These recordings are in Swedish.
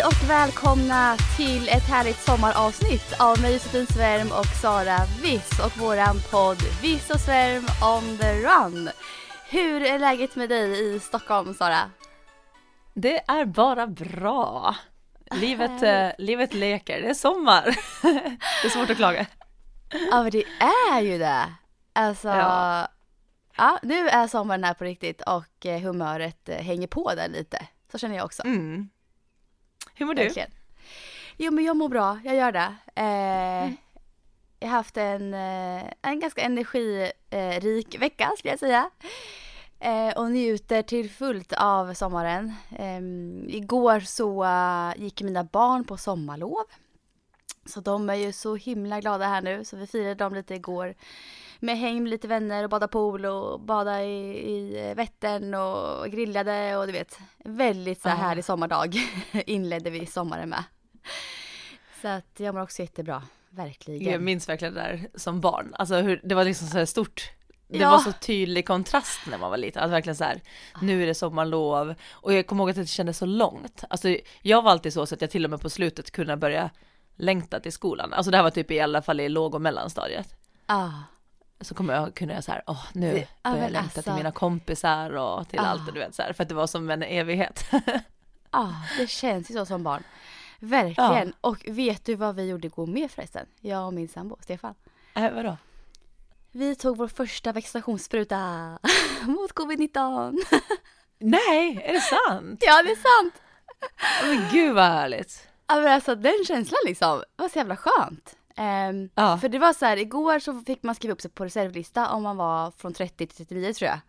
Hej och välkomna till ett härligt sommaravsnitt av mig Josefin Svärm och Sara Viss och våran podd Viss och Svärm on the run. Hur är läget med dig i Stockholm Sara? Det är bara bra. Livet, eh, livet leker, det är sommar. det är svårt att klaga. Ja men det är ju det. Alltså, ja. Ja. nu är sommaren här på riktigt och eh, humöret eh, hänger på där lite. Så känner jag också. Mm. Hur mår du? Verkligen. Jo men jag mår bra, jag gör det. Eh, Jag har haft en, eh, en ganska energirik vecka skulle jag säga. Eh, och njuter till fullt av sommaren. Ehm, igår så eh, gick mina barn på sommarlov. Så de är ju så himla glada här nu så vi firade dem lite igår. Med häng med lite vänner och bada pool och bada i, i Vättern och grillade och du vet. Väldigt så här härlig sommardag inledde vi sommaren med. Så att jag mår också jättebra, verkligen. Jag minns verkligen det där som barn. Alltså hur, det var liksom så här stort. Det Ja. var så tydlig kontrast när man var liten. Att verkligen så här, nu är det sommarlov. Och jag kommer ihåg att det kändes så långt. Alltså jag var alltid så, så att jag till och med på slutet kunde börja längta till skolan. Alltså det här var typ i alla fall i låg och mellanstadiet. Ah. Så kommer jag kunna jag så här, åh nu ja, börjar jag längta alltså- till mina kompisar och till Ah. allt och du vet så här, för att det var som en evighet. Ja, det känns ju så som barn. Verkligen. Och vet du vad vi gjorde igår med förresten? Jag och min sambo Stefan. äh, vadå? Vi tog vår första vaccinationsspruta mot covid-19. Nej, är det sant? Ja, det är sant. Men gud vad härligt. Ja, men alltså den känslan liksom, det var så jävla skönt. Ehm, Ja. För det var så här, igår så fick man skriva upp sig på reservlista om man var från 30 till 39 tror jag.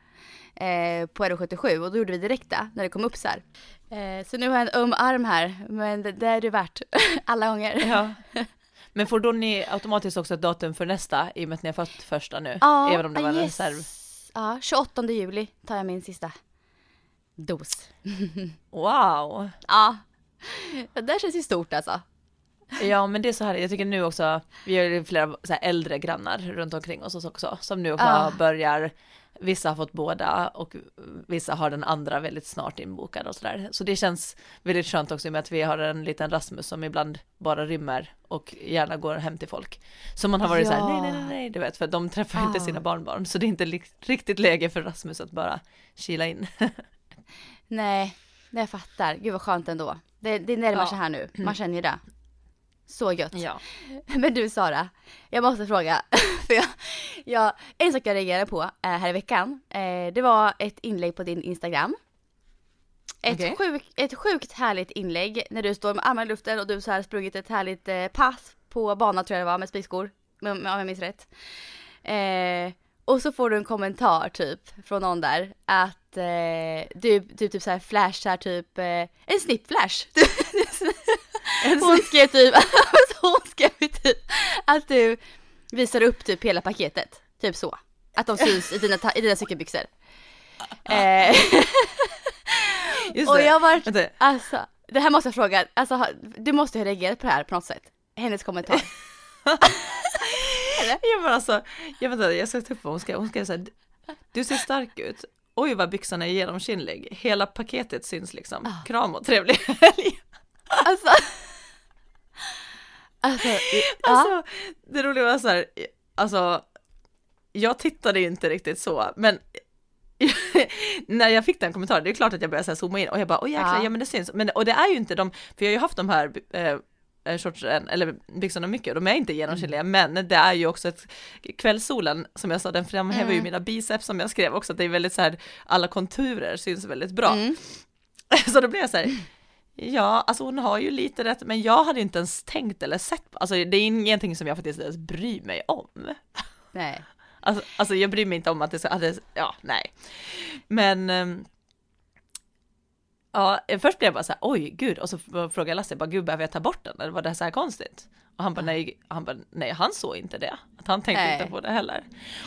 Eh, på RO77 och då gjorde vi direkt det när det kom upp så här. Eh, så nu har jag en öm arm här, men det, det är det värt alla gånger. Ja. Men får då ni automatiskt också ett datum för nästa i och med att ni har fått första nu? Ja, Även om det var en yes. reserv. Ja, 28 juli tar jag min sista dos. Wow! Ja, det där känns ju stort alltså. Ja men det är så här, jag tycker nu också, vi har ju flera så äldre grannar runt omkring oss också, som nu också Ah. börjar, vissa har fått båda och vissa har den andra väldigt snart inbokad och sådär. Så det känns väldigt skönt också i och med att vi har en liten Rasmus som ibland bara rymmer och gärna går hem till folk. Så man har varit så här, Ja. nej, nej, nej, du vet, för de träffar inte Ah. sina barnbarn, så det är inte riktigt läge för Rasmus att bara kila in. Nej, jag fattar. Gud vad skönt ändå. Det, det närmar Ja. sig här nu. Man känner ju det. Så gött. Ja. Men du Sara, jag måste fråga. För jag, jag, en sak jag reagerade på eh, här i veckan, eh, det var ett inlägg på din Instagram. Ett, Okej. sjuk, ett sjukt härligt inlägg när du står med armarna i luften och du så här sprungit ett härligt eh, pass på banan tror jag det var med spikskor. Om jag minns rätt. Eh, och så får du en kommentar typ från någon där att eh, du, du typ så här flashar typ eh, en snippflash. Hon skrev typ, hon skrev typ att du visar upp typ hela paketet. Typ så. Att de syns i dina, i dina cykelbyxor. Eh, och jag var, Vänta. alltså, det här måste jag fråga, alltså har- du måste ha reagerat på det här på något sätt. Hennes kommentar. Ja men alltså, jag vet inte, jag ska ta upp vad hon skrev. Hon skrev så här, du ser stark ut. Oj vad byxorna är genomskinlig. Hela paketet syns liksom. Ah. Kram och trevlig helg. Alltså. Alltså. Alltså, det roliga var så här, alltså, jag tittade ju inte riktigt så, men när jag fick den kommentaren, det är klart att jag började så här zooma in och jag bara, oj jäklar, Ja. ja men det syns. Men, och det är ju inte de, för jag har ju haft de här eh, eh, shortsen, eller byxorna mycket, de är inte genomskinliga, men det är ju också ett, kvällssolen, som jag sa, den framhäver ju Mm. mina biceps som jag skrev också, att det är väldigt så här, alla konturer syns väldigt bra. Mm. Så då blev jag så här, ja, alltså hon har ju lite rätt, men jag hade inte ens tänkt eller sett, alltså det är ingenting som jag faktiskt ens bryr mig om. Nej. Alltså, alltså jag bryr mig inte om att det ska, att det, ja nej. Men ehm, Ja, först blev jag bara så här, oj gud, och så frågade jag Lasse, bara gud behöver jag ta bort den eller var det så här konstigt? Och han bara nej, han bara nej, han såg inte det. Att han tänkte Nej. inte på det heller.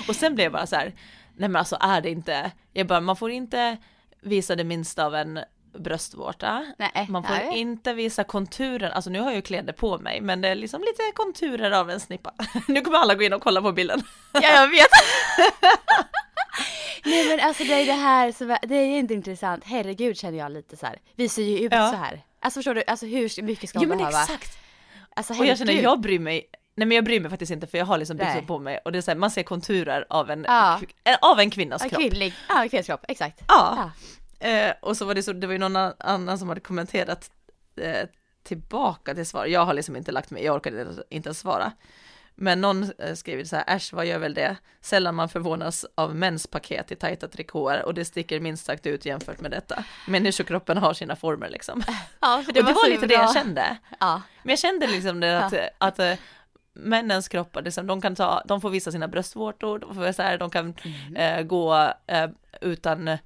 Och sen blev jag bara så här, nej men alltså är det inte, jag bara man får inte visa det minsta av en bröstvårta. Nej, Man får nej. inte visa konturen, alltså nu har jag ju kläder på mig, men det är liksom lite konturer av en snippa. Nu kommer alla gå in och kolla på bilden. Ja, jag vet. Nej men alltså det är det här som det är inte intressant. Herregud känner jag lite så här. Vi ser ju ut Ja. så här. Alltså förstår du, alltså hur mycket ska Jo man men behöva? exakt. Alltså Och jag känner, jag bryr mig, nej men jag bryr mig faktiskt inte för jag har liksom byxor på mig och det är så här, man ser konturer av en, Ja. eh, av en kvinnas Ja, kropp. kvinnlig, ja kvinnans kropp, exakt. Ja. Eh, och så var det så, det var ju någon an- annan som hade kommenterat eh, tillbaka till svar. Jag har liksom inte lagt mig, jag orkade inte- ens svara. Men någon eh, skriver så här, äsch vad gör väl det? Sällan man förvånas av mäns paket i tajta trikåer och det sticker minst sagt ut jämfört med detta. Människokroppen har sina former liksom. Ja, för Det och det var lite det bra. jag kände. Ja, Men jag kände liksom det att, att eh, männens kroppar, liksom, de kan ta, de får visa sina bröstvårtor, de, får så här, de kan Mm. eh, gå eh, utan,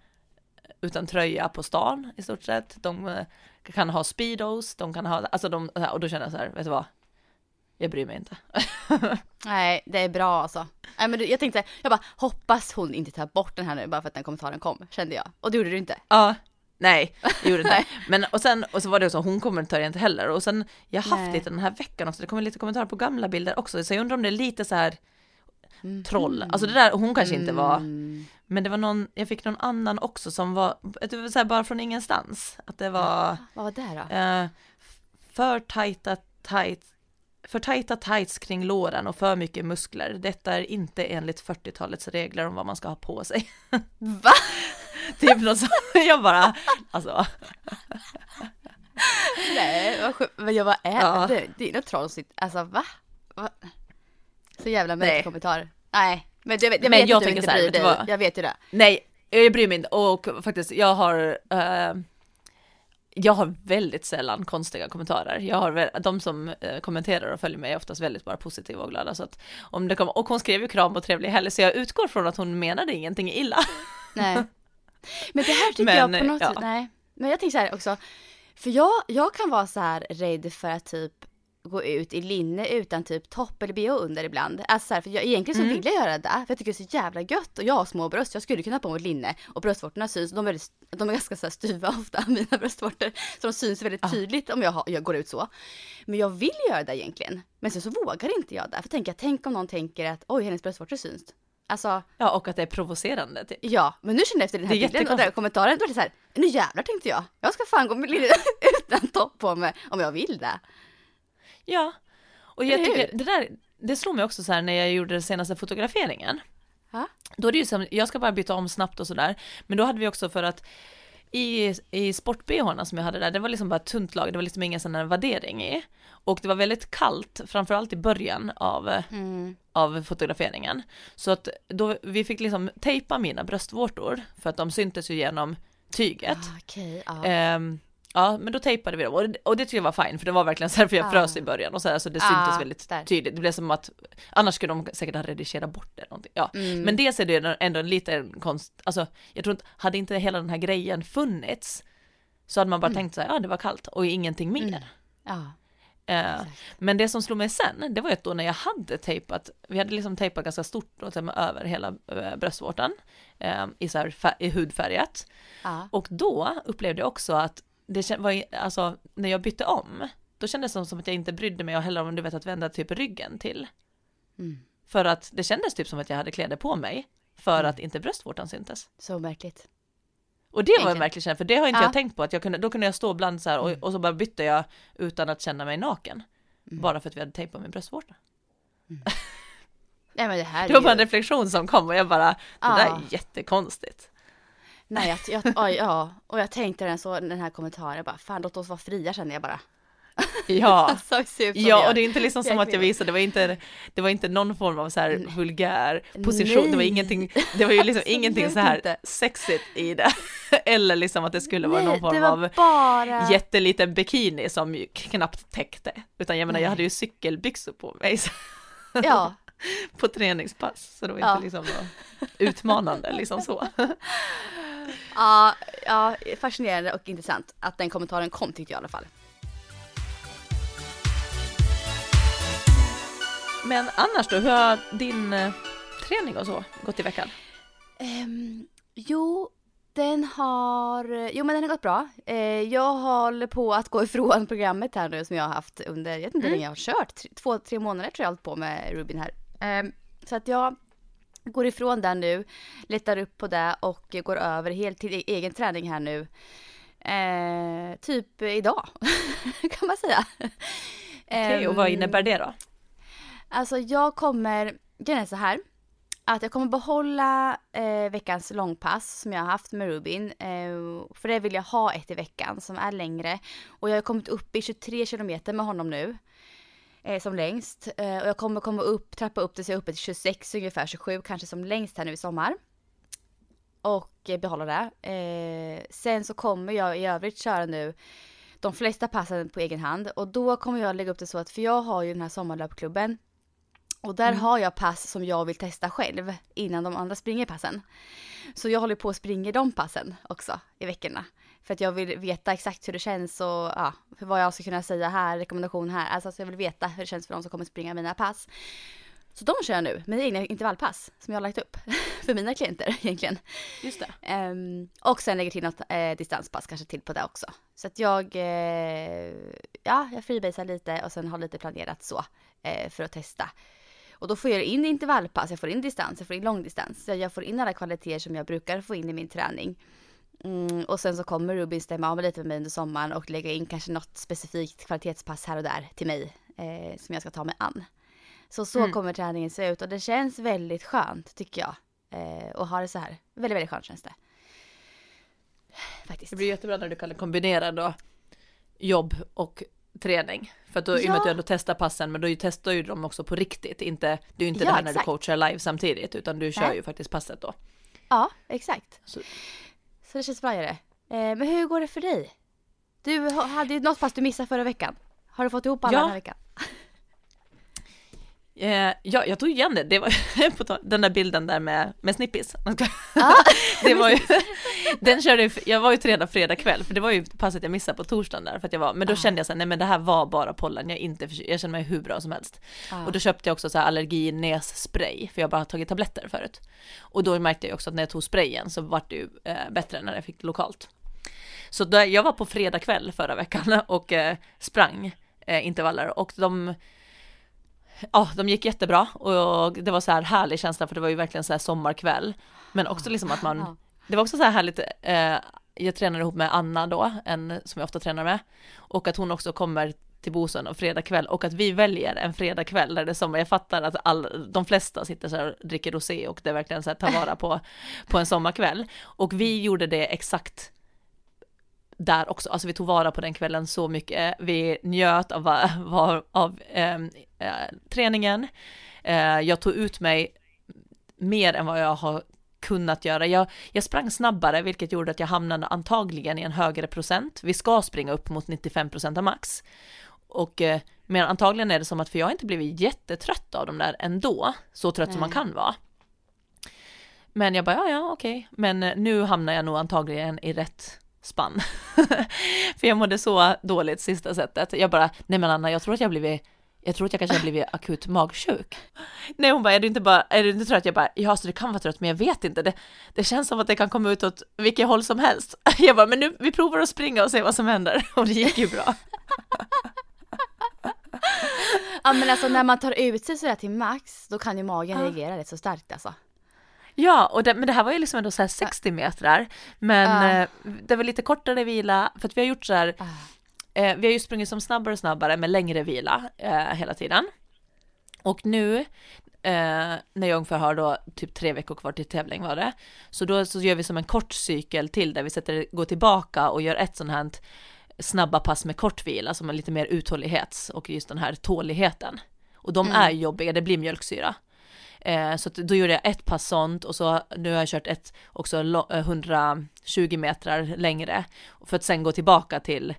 utan tröja på stan i stort sett. De eh, kan ha speedos, de kan ha, alltså de, och då känner jag så här, vet du vad? Jag bryr mig inte. nej det är bra alltså. Nej men jag tänkte, jag bara hoppas hon inte tar bort den här nu bara för att den kommentaren kom, kände jag. Och det gjorde du inte. Ja, nej, det gjorde inte. Men och sen, och så var det så, hon kommenterade inte heller. Och sen, jag har haft Nej. lite den här veckan också, det kommer lite kommentarer på gamla bilder också, så jag undrar om det är lite så här troll. Alltså det där, hon kanske inte var, Mm. Men det var någon, jag fick någon annan också som var, var så här, bara från ingenstans. Att det var Vad var det då? eh, för tajta tights, för tajta tights kring låren och för mycket muskler. Detta är inte enligt 40-talets regler om vad man ska ha på sig. Va? typ något sånt. Jag bara, alltså. Nej, vad sjukt. Men jag bara, är Ja. det? Det är något trollsigt. Alltså va? va? Så jävla märklig kommentar. Nej, men jag, vet- jag Men vet jag tänker inte så här, dig. vad? Jag vet ju det. Nej, jag bryr mig inte och faktiskt jag har eh, jag har väldigt sällan konstiga kommentarer. Jag har de som eh, kommenterar och följer mig är oftast väldigt bara positiva och glada så att om det kommer, och hon skrev ju kram och trevlig helg så jag utgår från att hon menade ingenting illa. Nej. Men det här tycker Men, jag på något ja. sätt, nej. Men jag tänker så här också, för jag, jag kan vara så här rädd för att typ gå ut i linne utan typ topp eller bh under ibland. Alltså så här, för jag, egentligen så Mm. vill jag göra det, för jag tycker det är så jävla gött och jag har små bröst, jag skulle kunna ha på mig linne och bröstvårtorna syns, de är, väldigt, de är ganska så här styva ofta, mina bröstvårtor. Så de syns väldigt tydligt om jag, har, jag går ut så. Men jag vill göra det egentligen. Men sen så vågar inte jag det, för jag, tänk om någon tänker att oj, hennes bröstvårtor syns. Alltså, Ja, och att det är provocerande typ. Ja, men nu känner jag efter den här bilden och den här kommentaren, då är det så här, nu jävlar tänkte jag. Jag ska fan gå med utan topp på mig om jag vill det. Ja, och jag tycker det där, det slog mig också så här när jag gjorde den senaste fotograferingen. Ja. Då är det ju som, jag ska bara byta om snabbt och sådär, men då hade vi också för att i, i sport som jag hade där, det var liksom bara ett tunt lager, det var liksom ingen sån här vaddering i. Och det var väldigt kallt, framförallt i början av, Mm. av fotograferingen. Så att då, vi fick liksom tejpa mina bröstvårtor, för att de syntes ju genom tyget. Ah, Okej, ja. Ehm, ja, men då tejpade vi dem och, det- och det tyckte jag var fine för det var verkligen så här för jag Ah. frös i början och så här så det Ah, syntes väldigt där. tydligt. Det blev som att annars skulle de säkert ha redigerat bort det eller någonting. Ja, Mm. men dels är det ändå en liten konst, alltså jag tror inte, hade inte hela den här grejen funnits så hade man bara Mm. tänkt så här, ja det var kallt och ingenting mer. ja. Eh, men det som slog mig sen, det var ju att då när jag hade tejpat, vi hade liksom tejpat ganska stort då, och med över hela eh, bröstvårtan eh, i, så här, i hudfärgat. Och då upplevde jag också att det var, ju- alltså när jag bytte om, då kändes det som att jag inte brydde mig heller om du vet att vända typ ryggen till. Mm. För att det kändes typ som att jag hade kläder på mig för att inte bröstvårtan syntes. Så märkligt. Och det var en märklig känsla, för det har inte Ja. jag tänkt på att jag kunde, då kunde jag stå ibland så här och, och så bara bytte jag utan att känna mig naken. Bara för att vi hade tejpat min bröstvårta. Nej men det här Det var bara en reflektion som kom och jag bara, det Ja. där är jättekonstigt. Nej, jag, jag, oj, ja. Och jag tänkte den så, den här kommentaren, jag bara, fan låt oss vara fria känner jag bara. Ja. Så se ut som Ja, jag. och det är inte liksom som att jag visade, det var inte, det var inte någon form av så här vulgär position, det var Nej. ingenting, det var ju liksom ingenting så här inte. sexigt i det. Eller liksom att det skulle vara någon Nej, form av bara... jätteliten bikini som knappt täckte. Utan jag menar, jag Nej. hade ju cykelbyxor på mig. Så. Ja, på träningspass. Så det var Ja. inte liksom var utmanande liksom så. Ja, ja, fascinerande och intressant att den kommentaren kom tyckte jag i alla fall. Men annars då, hur har din eh, träning och så gått i veckan? Ehm, jo, den har, jo men den har gått bra. Eh, jag håller på att gå ifrån programmet här nu som jag har haft under, jag vet inte hur länge jag har kört, tre, två, tre månader tror jag jag har hållit på med Rubin här. Ehm, så att jag går ifrån den nu, letar upp på det och går över helt till e- egen träning här nu. Eh, typ idag, kan man säga. Okej, och vad Ehm, innebär det då? Alltså jag kommer, grejen är så här. Att jag kommer behålla eh, veckans långpass som jag har haft med Rubin. Eh, för det vill jag ha ett i veckan som är längre. Och jag har kommit upp i 23 kilometer med honom nu. Eh, som längst. Eh, och jag kommer komma upp, trappa upp det så jag är uppe till 26, ungefär 27 kanske som längst här nu i sommar. Och eh, behålla det. Eh, sen så kommer jag i övrigt köra nu de flesta passen på egen hand. Och då kommer jag lägga upp det så att, för jag har ju den här sommarlöpklubben. Och där har jag pass som jag vill testa själv innan de andra springer passen. Så jag håller på att springa de passen också i veckorna. För att jag vill veta exakt hur det känns och ja, vad jag ska kunna säga här, rekommendation här. Alltså så jag vill veta hur det känns för de som kommer springa mina pass. Så de kör jag nu, mina egna intervallpass som jag har lagt upp för mina klienter egentligen. Just det. Ehm, och sen lägger till något eh, distanspass kanske till på det också. Så att jag, eh, ja, jag freebasar lite och sen har lite planerat så eh, för att testa. Och då får jag in intervallpass, jag får in distans, jag får in långdistans. Så jag får in alla kvaliteter som jag brukar få in i min träning. Mm, och sen så kommer Rubin stämma av lite med mig under sommaren och lägga in kanske något specifikt kvalitetspass här och där till mig eh, som jag ska ta mig an. Så så Mm. kommer träningen se ut och det känns väldigt skönt tycker jag. Eh, och ha det så här. Väldigt, väldigt skönt känns det. Faktiskt. Det blir jättebra när du kan kombinera då jobb och träning. För att då, i och med Ja. att du ändå testar passen, men då testar ju de också på riktigt. Inte, det är ju inte Ja, det här när exakt. du coachar live samtidigt, utan du kör Nej. ju faktiskt passet då. Ja, exakt. Så- Så det känns det. Eh, men hur går det för dig? Du ha- hade ju något pass du missade förra veckan. Har du fått ihop alla Ja. den här veckan? Eh, ja, jag tog igen det. Det var den där bilden där med, med snippis. Ja, det var ju, den körde jag var ju tränad fredag kväll, för det var ju passet jag missade på torsdagen där, för att jag var, men då Ah. kände jag så här, nej men det här var bara pollen, jag inte jag känner mig hur bra som helst. Ja. Och då köpte jag också så här allergi nässpray, för jag bara tagit tabletter förut. Och då märkte jag också att när jag tog sprayen så vart det ju eh, bättre när jag fick lokalt. Så då, jag var på fredag kväll förra veckan och eh, sprang eh, intervaller och de Ja, de gick jättebra och det var så här härlig känsla för det var ju verkligen så här sommarkväll. Men också liksom att man, det var också så här härligt, eh, jag tränade ihop med Anna då, en som jag ofta tränar med, och att hon också kommer till Bosön och fredag kväll och att vi väljer en fredag kväll där det är sommar. Jag fattar att all, de flesta sitter så här och dricker rosé och det är verkligen så här tar vara på, på en sommarkväll. Och vi gjorde det exakt där också, alltså vi tog vara på den kvällen så mycket, vi njöt av, av, av ehm, eh, träningen, eh, jag tog ut mig mer än vad jag har kunnat göra. Jag, jag sprang snabbare, vilket gjorde att jag hamnade antagligen i en högre procent. Vi ska springa upp mot 95 procent av max. Och, eh, men antagligen är det som att, för jag har inte blivit jättetrött av dem där ändå, så trött som man Nej. kan vara. Men jag bara, ja, ja, okej. Men eh, nu hamnar jag nog antagligen i rätt spann. för jag mådde så dåligt sista sättet. Jag bara, nej men Anna, jag tror att jag blivit jag tror att jag kanske har blivit akut magsjuk. Nej hon bara, är du inte bara, är du inte trött? Jag bara, ja så det kan vara trött men jag vet inte. Det, det känns som att det kan komma ut åt vilket håll som helst. Jag bara, men nu, vi provar att springa och se vad som händer. Och det gick ju bra. ja men alltså när man tar ut sig sådär till max, då kan ju magen Ja. reagera rätt så starkt alltså. Ja, och det, men det här var ju liksom ändå så här 60 metrar. Men eh, det var lite kortare vila, för att vi har gjort så här, eh, vi har ju sprungit som snabbare och snabbare med längre vila eh, hela tiden. Och nu, eh, när jag ungefär har då typ tre veckor kvar till tävling var det, så då så gör vi som en kort cykel till där vi sätter, går tillbaka och gör ett sånt här snabba pass med kort vila, som är lite mer uthållighets och just den här tåligheten. Och de Mm. är jobbiga, det blir mjölksyra. Eh, så då gjorde jag ett pass sånt och så nu har jag kört ett också lo- eh, 120 meter längre för att sen gå tillbaka till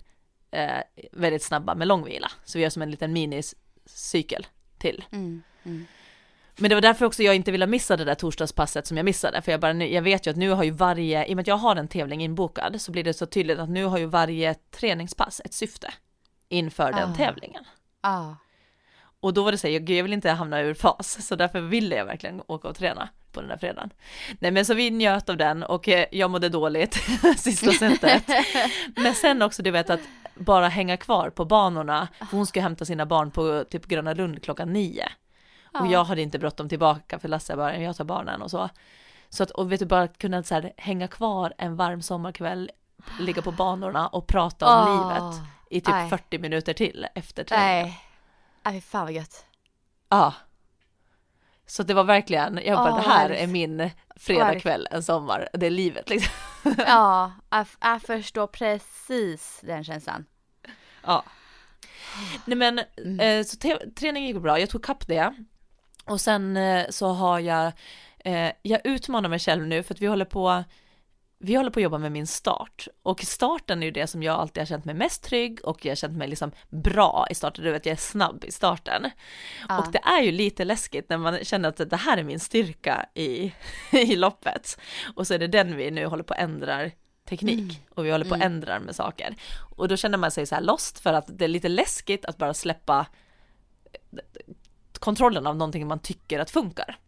eh, väldigt snabba med långvila. Så vi gör som en liten minicykel till. Mm. Mm. Men det var därför också jag inte ville missa det där torsdagspasset som jag missade, för jag bara, jag vet ju att nu har ju varje, i och med att jag har en tävling inbokad, så blir det så tydligt att nu har ju varje träningspass ett syfte inför den Ah. tävlingen. Ja. Och då var det så här, jag vill inte hamna ur fas, så därför ville jag verkligen åka och träna på den där fredagen. Nej men så vi njöt av den och eh, jag mådde dåligt sista setet. Men sen också du vet att bara hänga kvar på banorna, för hon ska hämta sina barn på typ Gröna Lund klockan nio. Och Ja. jag hade inte bråttom tillbaka för Lasse bara, jag tar barnen och så. Så att, och vet du, bara att kunna så här, hänga kvar en varm sommarkväll, ligga på banorna och prata om Åh, livet i typ nej. 40 minuter till efter träningen. Nej. Fy fan vad gött. Ja. Så det var verkligen, jag bara Åh, det här är min fredagkväll en sommar, det är livet liksom. Ja, jag, jag förstår precis den känslan. Ja. Nej men, Mm. eh, så träningen gick bra, jag tog kapp det. Och sen eh, så har jag, eh, jag utmanar mig själv nu för att vi håller på, vi håller på att jobba med min start. Och starten är ju det som jag alltid har känt mig mest trygg och jag har känt mig liksom bra i starten, du vet jag är snabb i starten. Ja. Och det är ju lite läskigt när man känner att det här är min styrka i, i loppet. Och så är det den vi nu håller på att ändra teknik och vi håller på att ändra med saker. Och då känner man sig så här lost för att det är lite läskigt att bara släppa kontrollen av någonting man tycker att funkar.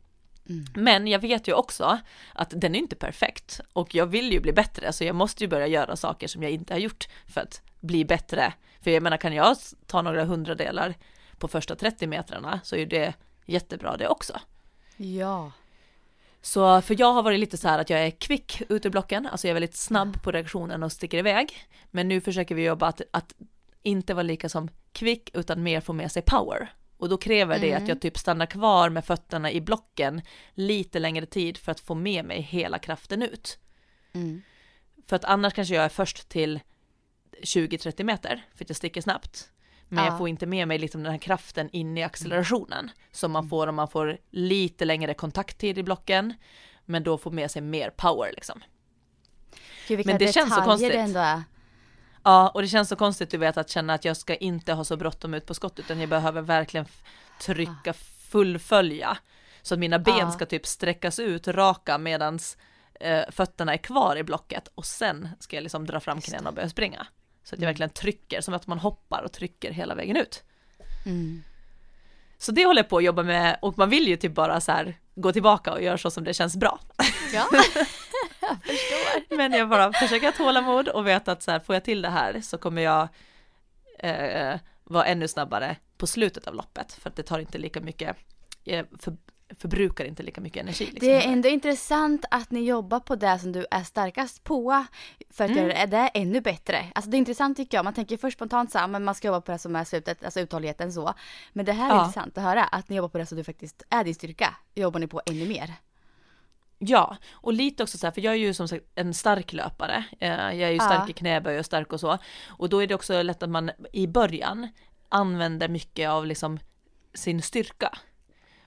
Men jag vet ju också att den är inte perfekt och jag vill ju bli bättre så jag måste ju börja göra saker som jag inte har gjort för att bli bättre. För jag menar kan jag ta några hundradelar på första 30 metrarna så är det jättebra det också. Ja. Så för jag har varit lite så här att jag är kvick ut ur blocken, alltså jag är väldigt snabb på reaktionen och sticker iväg. Men nu försöker vi jobba att, att inte vara lika som kvick utan mer få med sig power. Och då kräver det att jag typ stannar kvar med fötterna i blocken lite längre tid för att få med mig hela kraften ut. Mm. För att annars kanske jag är först till 20-30 meter för att jag sticker snabbt. Men jag Ja. får inte med mig liksom den här kraften in i accelerationen som man får om man får lite längre kontakttid i blocken. Men då får med sig mer power liksom. Gud, Men det känns så konstigt. det ändå är. Ja, och det känns så konstigt du vet att känna att jag ska inte ha så bråttom ut på skott utan jag behöver verkligen trycka fullfölja. Så att mina ben Ja. ska typ sträckas ut raka medans eh, fötterna är kvar i blocket och sen ska jag liksom dra fram knäna och börja springa. Så att jag verkligen trycker, som att man hoppar och trycker hela vägen ut. Mm. Så det håller jag på att jobba med och man vill ju typ bara så här gå tillbaka och göra så som det känns bra. Ja. jag förstår. Men jag bara försöker ha tålamod och vet att så här, får jag till det här så kommer jag eh, vara ännu snabbare på slutet av loppet för att det tar inte lika mycket, eh, för, förbrukar inte lika mycket energi. Liksom. Det är ändå intressant att ni jobbar på det som du är starkast på för att Mm. göra det ännu bättre. Alltså det är intressant tycker jag. Man tänker först spontant så här, men man ska jobba på det som är slutet, alltså uthålligheten så. Men det här är Ja. intressant att höra, att ni jobbar på det som du faktiskt är din styrka. Jobbar ni på ännu mer. Ja, och lite också så här, för jag är ju som sagt en stark löpare. Eh, Jag är ju stark i knäböj och stark och så. Och då är det också lätt att man i början använder mycket av liksom sin styrka.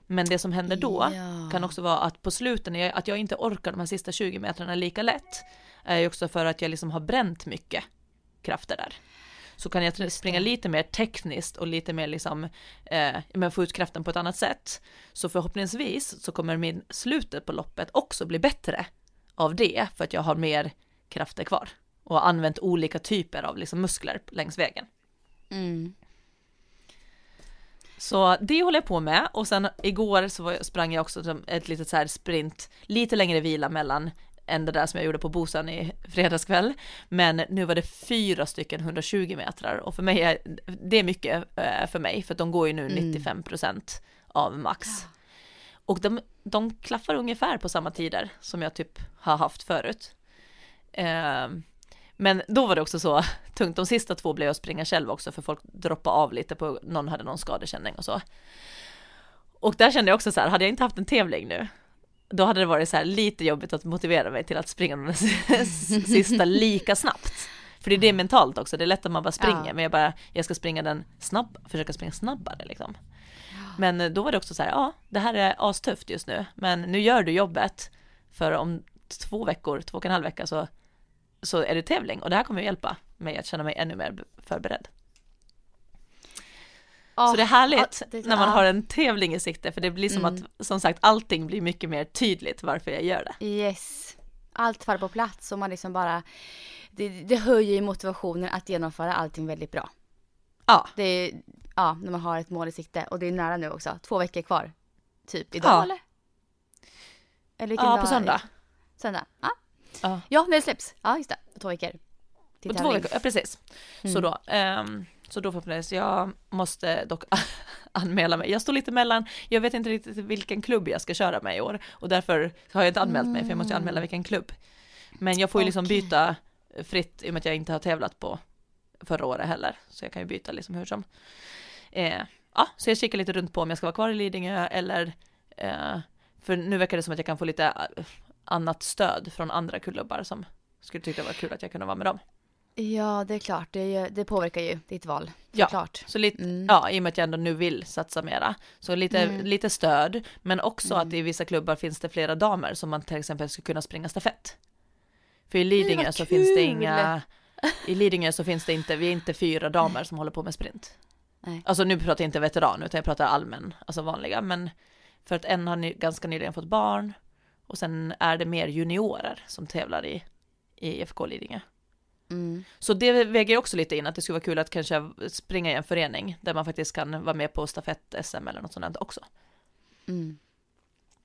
Men det som händer då Ja. kan också vara att på slutet, att jag inte orkar de här sista 20 metrarna lika lätt, är ju också för att jag liksom har bränt mycket krafter där. Så kan jag springa lite mer tekniskt och lite mer liksom, eh, men få ut kraften på ett annat sätt. Så förhoppningsvis så kommer min slutet på loppet också bli bättre av det, för att jag har mer krafter kvar. Och har använt olika typer av liksom muskler längs vägen. Mm. Så det håller jag på med och sen igår så jag, sprang jag också ett litet så här sprint, lite längre vila mellan än det där som jag gjorde på Bosan i fredagskväll. Men nu var det fyra stycken 120 metrar och för mig är det är mycket eh, för mig för att de går ju nu 95 procent av max. Och de, de klaffar ungefär på samma tider som jag typ har haft förut. Ehm, men då var det också så tungt. De sista två blev jag att springa själv också för folk droppade av lite på, någon hade någon skadekänning och så. Och där kände jag också så här, hade jag inte haft en tävling nu, då hade det varit så här lite jobbigt att motivera mig till att springa den sista lika snabbt. För det är det mentalt också, det är lätt att man bara springer, Ja. men jag bara, jag ska springa den snabb, försöka springa snabbare liksom. Men eh, då var det också så här, ja, det här är astufft just nu, men nu gör du jobbet, för om två veckor, två och en halv vecka så, så är det tävling och det här kommer att hjälpa mig att känna mig ännu mer förberedd. Ja, Så det är härligt ja, det- när man ja. har en tävling i sikte för det blir som Mm. att, som sagt, allting blir mycket mer tydligt varför jag gör det. Yes. Allt faller på plats och man liksom bara, det, det höjer ju motivationen att genomföra allting väldigt bra. Ja, Det är, ja, när man har ett mål i sikte och det är nära nu också. Två veckor kvar. Typ idag Ja. eller? Eller vilken ja på söndag. Söndag? Ja. Ja. ja, när det släpps. Ja, just det. Två veckor. Till två veckor, ja precis. Så Mm. då, ehm, så då förhoppningsvis, jag måste dock anmäla mig. Jag står lite mellan, jag vet inte riktigt vilken klubb jag ska köra med i år och därför har jag inte anmält mig för jag måste anmäla vilken klubb. Men jag får ju liksom Okej. byta fritt i och med att jag inte har tävlat på förra året heller. Så jag kan ju byta liksom hur som. Eh, ja, så jag kikar lite runt på om jag ska vara kvar i Lidingö eller eh, för nu verkar det som att jag kan få lite eh, annat stöd från andra klubbar som skulle tycka det var kul att jag kunde vara med dem. Ja, det är klart. Det, det påverkar ju ditt val. Ja. Såklart. Så lite, Mm. ja, i och med att jag ändå nu vill satsa mera. Så lite, Mm. lite stöd, men också att i vissa klubbar finns det flera damer som man till exempel skulle kunna springa stafett. För i Lidingö så finns det kul! inga, i Lidingö så finns det inte, vi är inte fyra damer som håller på med sprint. Nej. Alltså nu pratar jag inte veteran utan jag pratar allmän, alltså vanliga, men för att en har ny, ganska nyligen fått barn och sen är det mer juniorer som tävlar i, i IFK Lidingö. Mm. Så det väger också lite in att det skulle vara kul att kanske springa i en förening där man faktiskt kan vara med på stafett-SM eller något sånt också. Mm.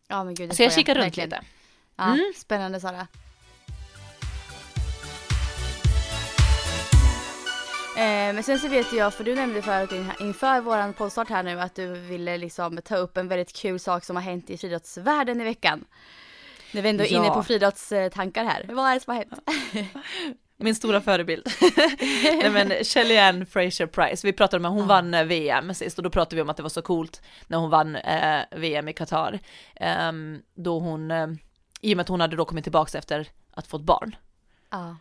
Ja, men gud. det Så jag kikar runt Verkligen. lite. Ja, Mm. Spännande Sara. Eh, men sen så vet jag, för du nämnde förut in- inför våran poddstart här nu att du ville liksom ta upp en väldigt kul sak som har hänt i friidrottsvärlden i veckan. När vi ändå är Ja. inne på friidrottstankar här. Vad är det som har hänt? Min stora förebild. Nej men Kellyanne Fraser Price, vi pratade om att hon vann eh, VM sist och då pratade vi om att det var så coolt när hon vann eh, VM i Qatar. Ehm, då hon, eh, i och med att hon hade då kommit tillbaka efter att fått barn. Ja.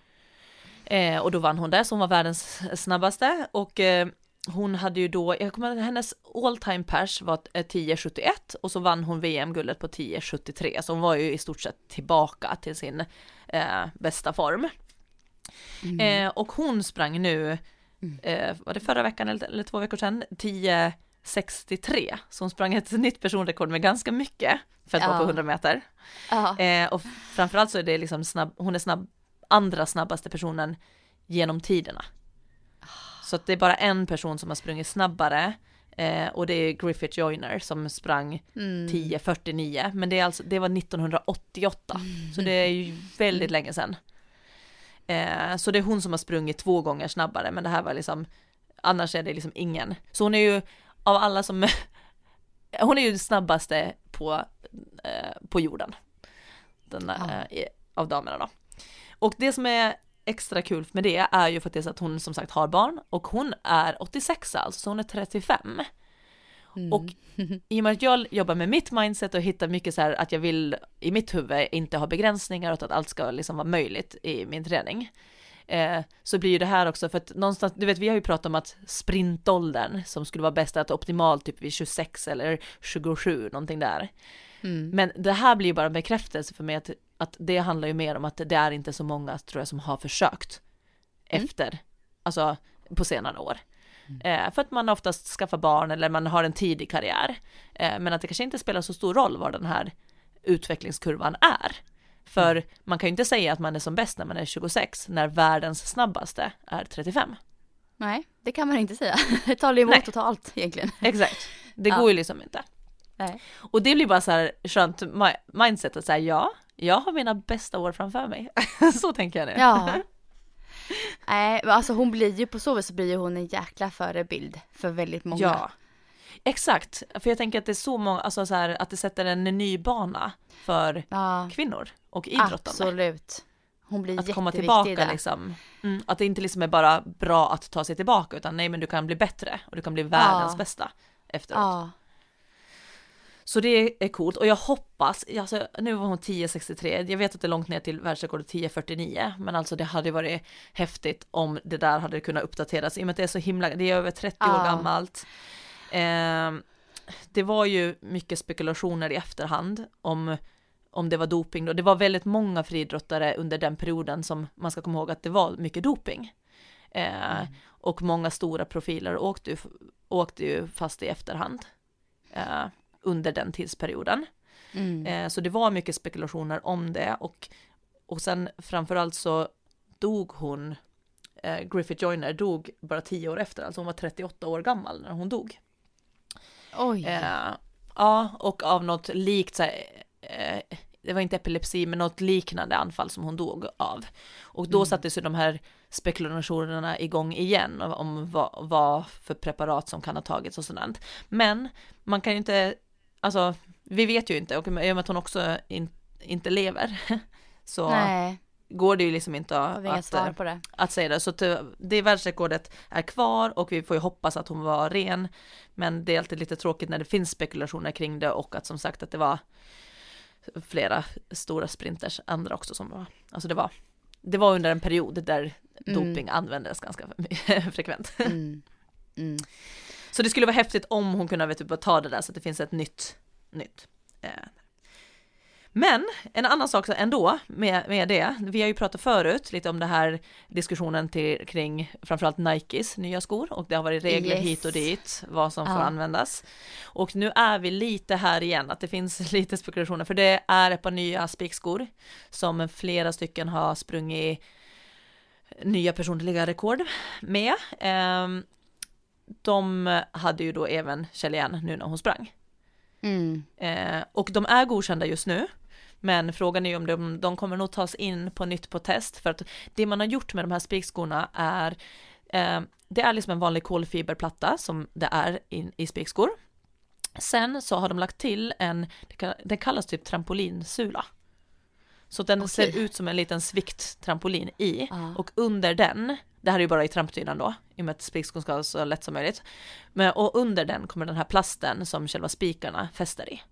Eh, och då vann hon det, så hon var världens snabbaste och eh, hon hade ju då, jag kommer ihåg, hennes all time pers var eh, 10.71 och så vann hon VM-guldet på 10.73 så hon var ju i stort sett tillbaka till sin eh, bästa form. Eh, och hon sprang nu, eh, var det förra veckan eller, eller två veckor sedan, 10.63 så hon sprang ett nytt personrekord med ganska mycket för att vara på Ja. 100 meter. Ja. Eh, och framförallt så är det liksom snabb, hon är snabb, andra snabbaste personen genom tiderna. Så att det är bara en person som har sprungit snabbare eh, och det är Griffith Joyner som sprang Mm. 10.49 men det, är alltså, det var 1988 så det är ju väldigt länge sedan. Eh, så det är hon som har sprungit två gånger snabbare men det här var liksom annars är det liksom ingen. Så hon är ju av alla som hon är ju snabbaste på, eh, på jorden. Den, eh, av damerna då. Och det som är extra kul med det är ju faktiskt att hon som sagt har barn och hon är 86 alltså, så hon är 35. Mm. Och i och med att jag jobbar med mitt mindset och hittar mycket så här att jag vill i mitt huvud inte ha begränsningar och att allt ska liksom vara möjligt i min träning. Eh, så blir ju det här också för att någonstans, du vet vi har ju pratat om att sprintåldern som skulle vara bäst att optimalt typ vid 26 eller 27 någonting där. Mm. Men det här blir ju bara en bekräftelse för mig att, att det handlar ju mer om att det är inte så många tror jag som har försökt efter, alltså på senare år. Eh, för att man oftast skaffar barn eller man har en tidig karriär. Eh, men att det kanske inte spelar så stor roll vad den här utvecklingskurvan är. För man kan ju inte säga att man är som bäst när man är 26 när världens snabbaste är 35. Nej, det kan man inte säga. Det talar emot Nej. totalt egentligen. Exakt, det Ja. går ju liksom inte. Nej. Och det blir bara så här skönt mi- mindset att säga ja, jag har mina bästa år framför mig. så tänker jag nu. Ja. Nej, men alltså hon blir ju på så vis blir hon en jäkla förebild för väldigt många. Ja. Exakt, för jag tänker att det är så många, alltså så här, att det sätter en ny bana för Ja, kvinnor och idrottande. absolut. Hon blir Att komma tillbaka där. liksom. Mm, att det inte liksom är bara bra att ta sig tillbaka utan nej men du kan bli bättre och du kan bli världens Ja. bästa efteråt. Ja, Så det är coolt och jag hoppas, alltså nu var hon 10.63, jag vet att det är långt ner till världsrekordet 10.49 men alltså det hade varit häftigt om det där hade kunnat uppdateras i och med att det är så himla, det är över 30 år Ja. gammalt. Ehm, det var ju mycket spekulationer i efterhand om om det var doping då. Det var väldigt många friidrottare under den perioden som man ska komma ihåg att det var mycket doping. Eh, Och många stora profiler åkte ju åkte ju fast i efterhand eh, under den tidsperioden. Mm. Eh, så det var mycket spekulationer om det och, och sen framförallt så dog hon, eh, Griffith Joyner dog bara tio år efter, alltså hon var 38 år gammal när hon dog. Oj. Eh, ja, och av något likt, så här, eh, det var inte epilepsi, men något liknande anfall som hon dog av. Och då Mm. sattes ju de här spekulationerna igång igen om- om vad, vad för preparat som kan ha tagits och sådant. Men man kan ju inte, alltså vi vet ju inte, och i och med att hon också in, inte lever, så Nej, går det ju liksom inte att, svar eh, att säga det. Så att, eh, det världsrekordet är kvar och vi får ju hoppas att hon var ren. Men det är alltid lite tråkigt när det finns spekulationer kring det och att som sagt att det var flera stora sprinters, andra också som var, alltså det var, det var under en period där Mm. doping användes ganska frekvent. Mm. Mm. Så det skulle vara häftigt om hon kunde bara ta det där så att det finns ett nytt, nytt. eh. Men en annan sak ändå med, med det, vi har ju pratat förut lite om det här diskussionen till, kring framförallt Nikes nya skor och det har varit regler Yes. hit och dit vad som får Ja. användas. Och nu är vi lite här igen, att det finns lite spekulationer för det är ett par nya spikskor som flera stycken har sprungit nya personliga rekord med. Ehm, de hade ju då även Kellyanne nu när hon sprang. Mm. Eh, och de är godkända just nu. Men frågan är ju om de, de kommer nog tas in på nytt på test. För att det man har gjort med de här spikskorna är eh, det är liksom en vanlig kolfiberplatta som det är in, i spikskor. Sen så har de lagt till en, det kallas typ trampolinsula. Så den Okej. ser ut som en liten svikttrampolin i Ja. och under den, det här är ju bara i trampdynan då, i och med att spikskon ska vara så lätt som möjligt. Men, och under den kommer den här plasten som själva spikarna fäster i.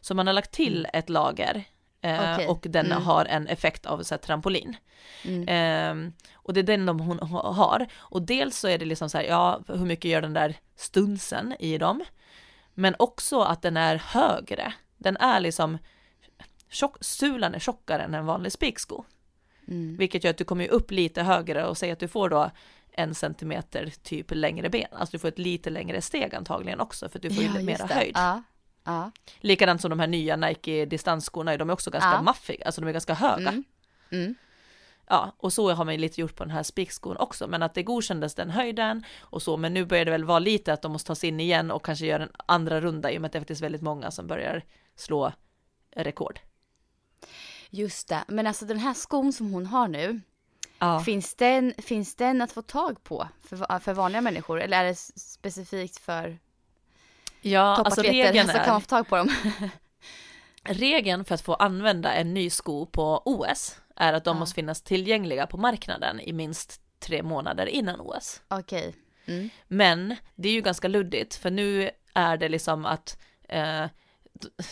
Så man har lagt till ett lager eh, Okej. och den Mm. har en effekt av så här, trampolin. Mm. Ehm, och det är den de hon ha- har. Och dels så är det liksom så här, ja, hur mycket gör den där stunsen i dem? Men också att den är högre. Den är liksom, tjock, sulan är tjockare än en vanlig spiksko. Mm. Vilket gör att du kommer upp lite högre och säger att du får då en centimeter typ längre ben. Alltså du får ett lite längre steg antagligen också för att du får Ja, mera det. höjd. Ja. Ja. Likadant som de här nya Nike distansskorna, de är också ganska Ja. maffiga, alltså de är ganska höga. Mm. Mm. Ja, och så har man ju lite gjort på den här spikskon också, men att det godkändes den höjden och så, men nu börjar det väl vara lite att de måste tas in igen och kanske göra en andra runda i och med att det är faktiskt väldigt många som börjar slå rekord. Just det, men alltså den här skon som hon har nu, Ja, finns, den, finns den att få tag på för, för vanliga människor eller är det specifikt för ja alltså regeln så kan man få tag på dem? regeln för att få använda en ny sko på OS är att de Ja. måste finnas tillgängliga på marknaden i minst tre månader innan OS. Okej. Mm. Men det är ju ganska luddigt för nu är det liksom att eh,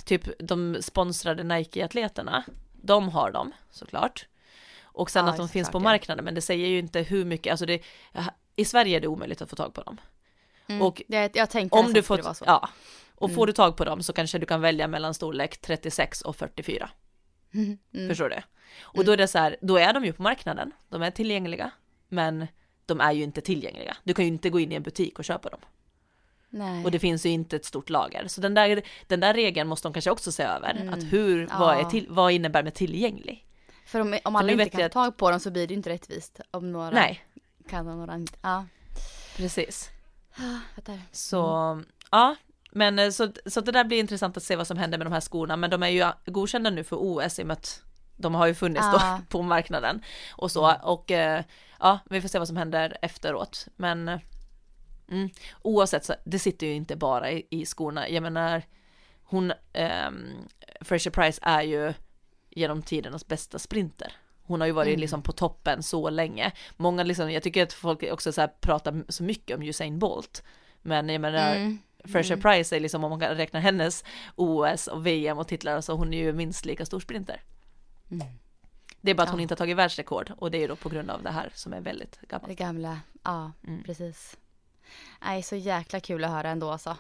typ de sponsrade Nike-atleterna, de har dem såklart. Och sen Ja, att de finns på marknaden, men det säger ju inte hur mycket, alltså det, i Sverige är det omöjligt att få tag på dem. Mm. Och jag, jag tänkte Om du det får, vara så. ja, och Mm. får du tag på dem så kanske du kan välja mellan storlek 36 och 44. Mm. Mm. Förstår du? Och då är det så här, då är de ju på marknaden, de är tillgängliga, men de är ju inte tillgängliga. Du kan ju inte gå in i en butik och köpa dem. Nej. Och det finns ju inte ett stort lager. Så den där, den där regeln måste de kanske också se över. Mm. Att hur, vad, är till, vad innebär med tillgänglig? För om, om För alla nu inte kan jag få tag på dem så blir det ju inte rättvist. Om några Nej, kan och några inte. Ja, precis. fattar. Så, Mm. ja. Men eh, så, så det där blir intressant att se vad som händer med de här skorna. Men de är ju godkända nu för OS i och med att de har ju funnits Ja. då på marknaden. Och så, och eh, ja, vi får se vad som händer efteråt. Men eh, mm, oavsett så, det sitter ju inte bara i, i skorna. Jag menar, hon, ehm, Fraser Price är ju genom tidernas bästa sprinter. Hon har ju varit Mm. liksom på toppen så länge. Många liksom, jag tycker att folk också så här pratar så mycket om Usain Bolt. Men jag menar, Mm. Fraser Price är liksom, om man kan räkna hennes OS och VM och titlar, och så hon är ju minst lika stor sprinter. Mm. Det är bara att hon Ja. inte har tagit världsrekord och det är ju då på grund av det här som är väldigt Det gammalt. gamla, ja Mm. precis. Nej, så jäkla kul att höra ändå alltså.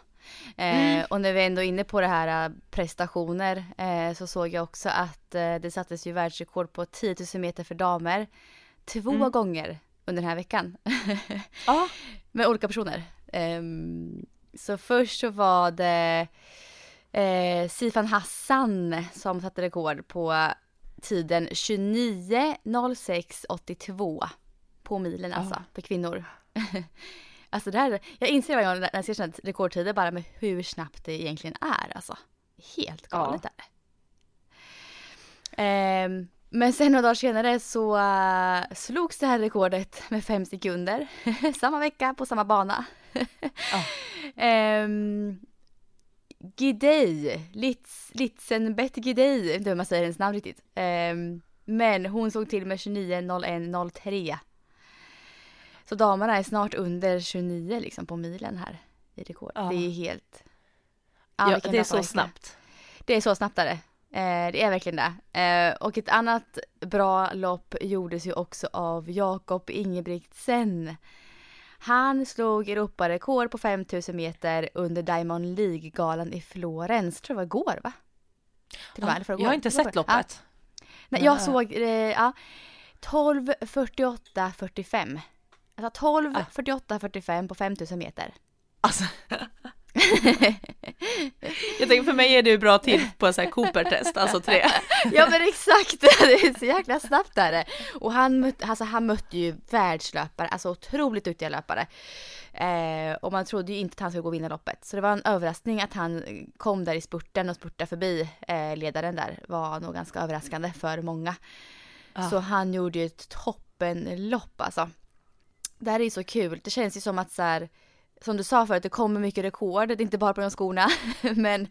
Mm. Eh, och när vi ändå är inne på det här eh, prestationer eh, så såg jag också att eh, det sattes ju världsrekord på 10 000 meter för damer två Mm. gånger under den här veckan. Ja, Med olika personer. Ehm, så först så var det Sifan Hassan som satte rekord på tiden 29.06.82 på milen alltså, Ja. för kvinnor. alltså det här, jag inser varje gång när jag ser sådana rekordtider bara med hur snabbt det egentligen är alltså. Helt galet är det. Ehm, men sen några dagar senare så uh, slogs det här rekordet med fem sekunder. samma vecka på samma bana. um, Gidey, Litz, Litzenbett Gidey, jag vet inte hur man säger hennes namn riktigt. Ehm, men hon såg till med 29.01.03. Så damerna är snart under 29 liksom på milen här i rekord. Ja. Det är helt... Ja, vilken det är så verkligen. snabbt. Det är så snabbt är det. Eh, det är verkligen det. Eh, och ett annat bra lopp gjordes ju också av Jakob Ingebrigtsen. Han slog Europarekord på 5000 meter under Diamond League-galan i Florens. tror jag var igår va? Till förrgår. jag har inte sett loppet. Ja. Nej, jag äh. såg, eh, ja, 12, 48, 45. Alltså 12, Ah. 48, 45 på 5000 meter. Alltså. jag tänker för mig är det ju bra tid på sån här Cooper-test, alltså tre. Ja men exakt, det är så jäkla snabbt är det. Och han, alltså, han mötte ju världslöpare, alltså otroligt duktiga löpare. Eh, och man trodde ju inte att han skulle gå och vinna loppet. Så det var en överraskning att han kom där i spurten och spurtade förbi eh, ledaren där. var nog ganska överraskande för många. Ja. Så han gjorde ju ett toppenlopp alltså. Det här är ju så kul. Det känns ju som att så här, som du sa förut, det kommer mycket rekord. Det är inte bara på de skorna. Men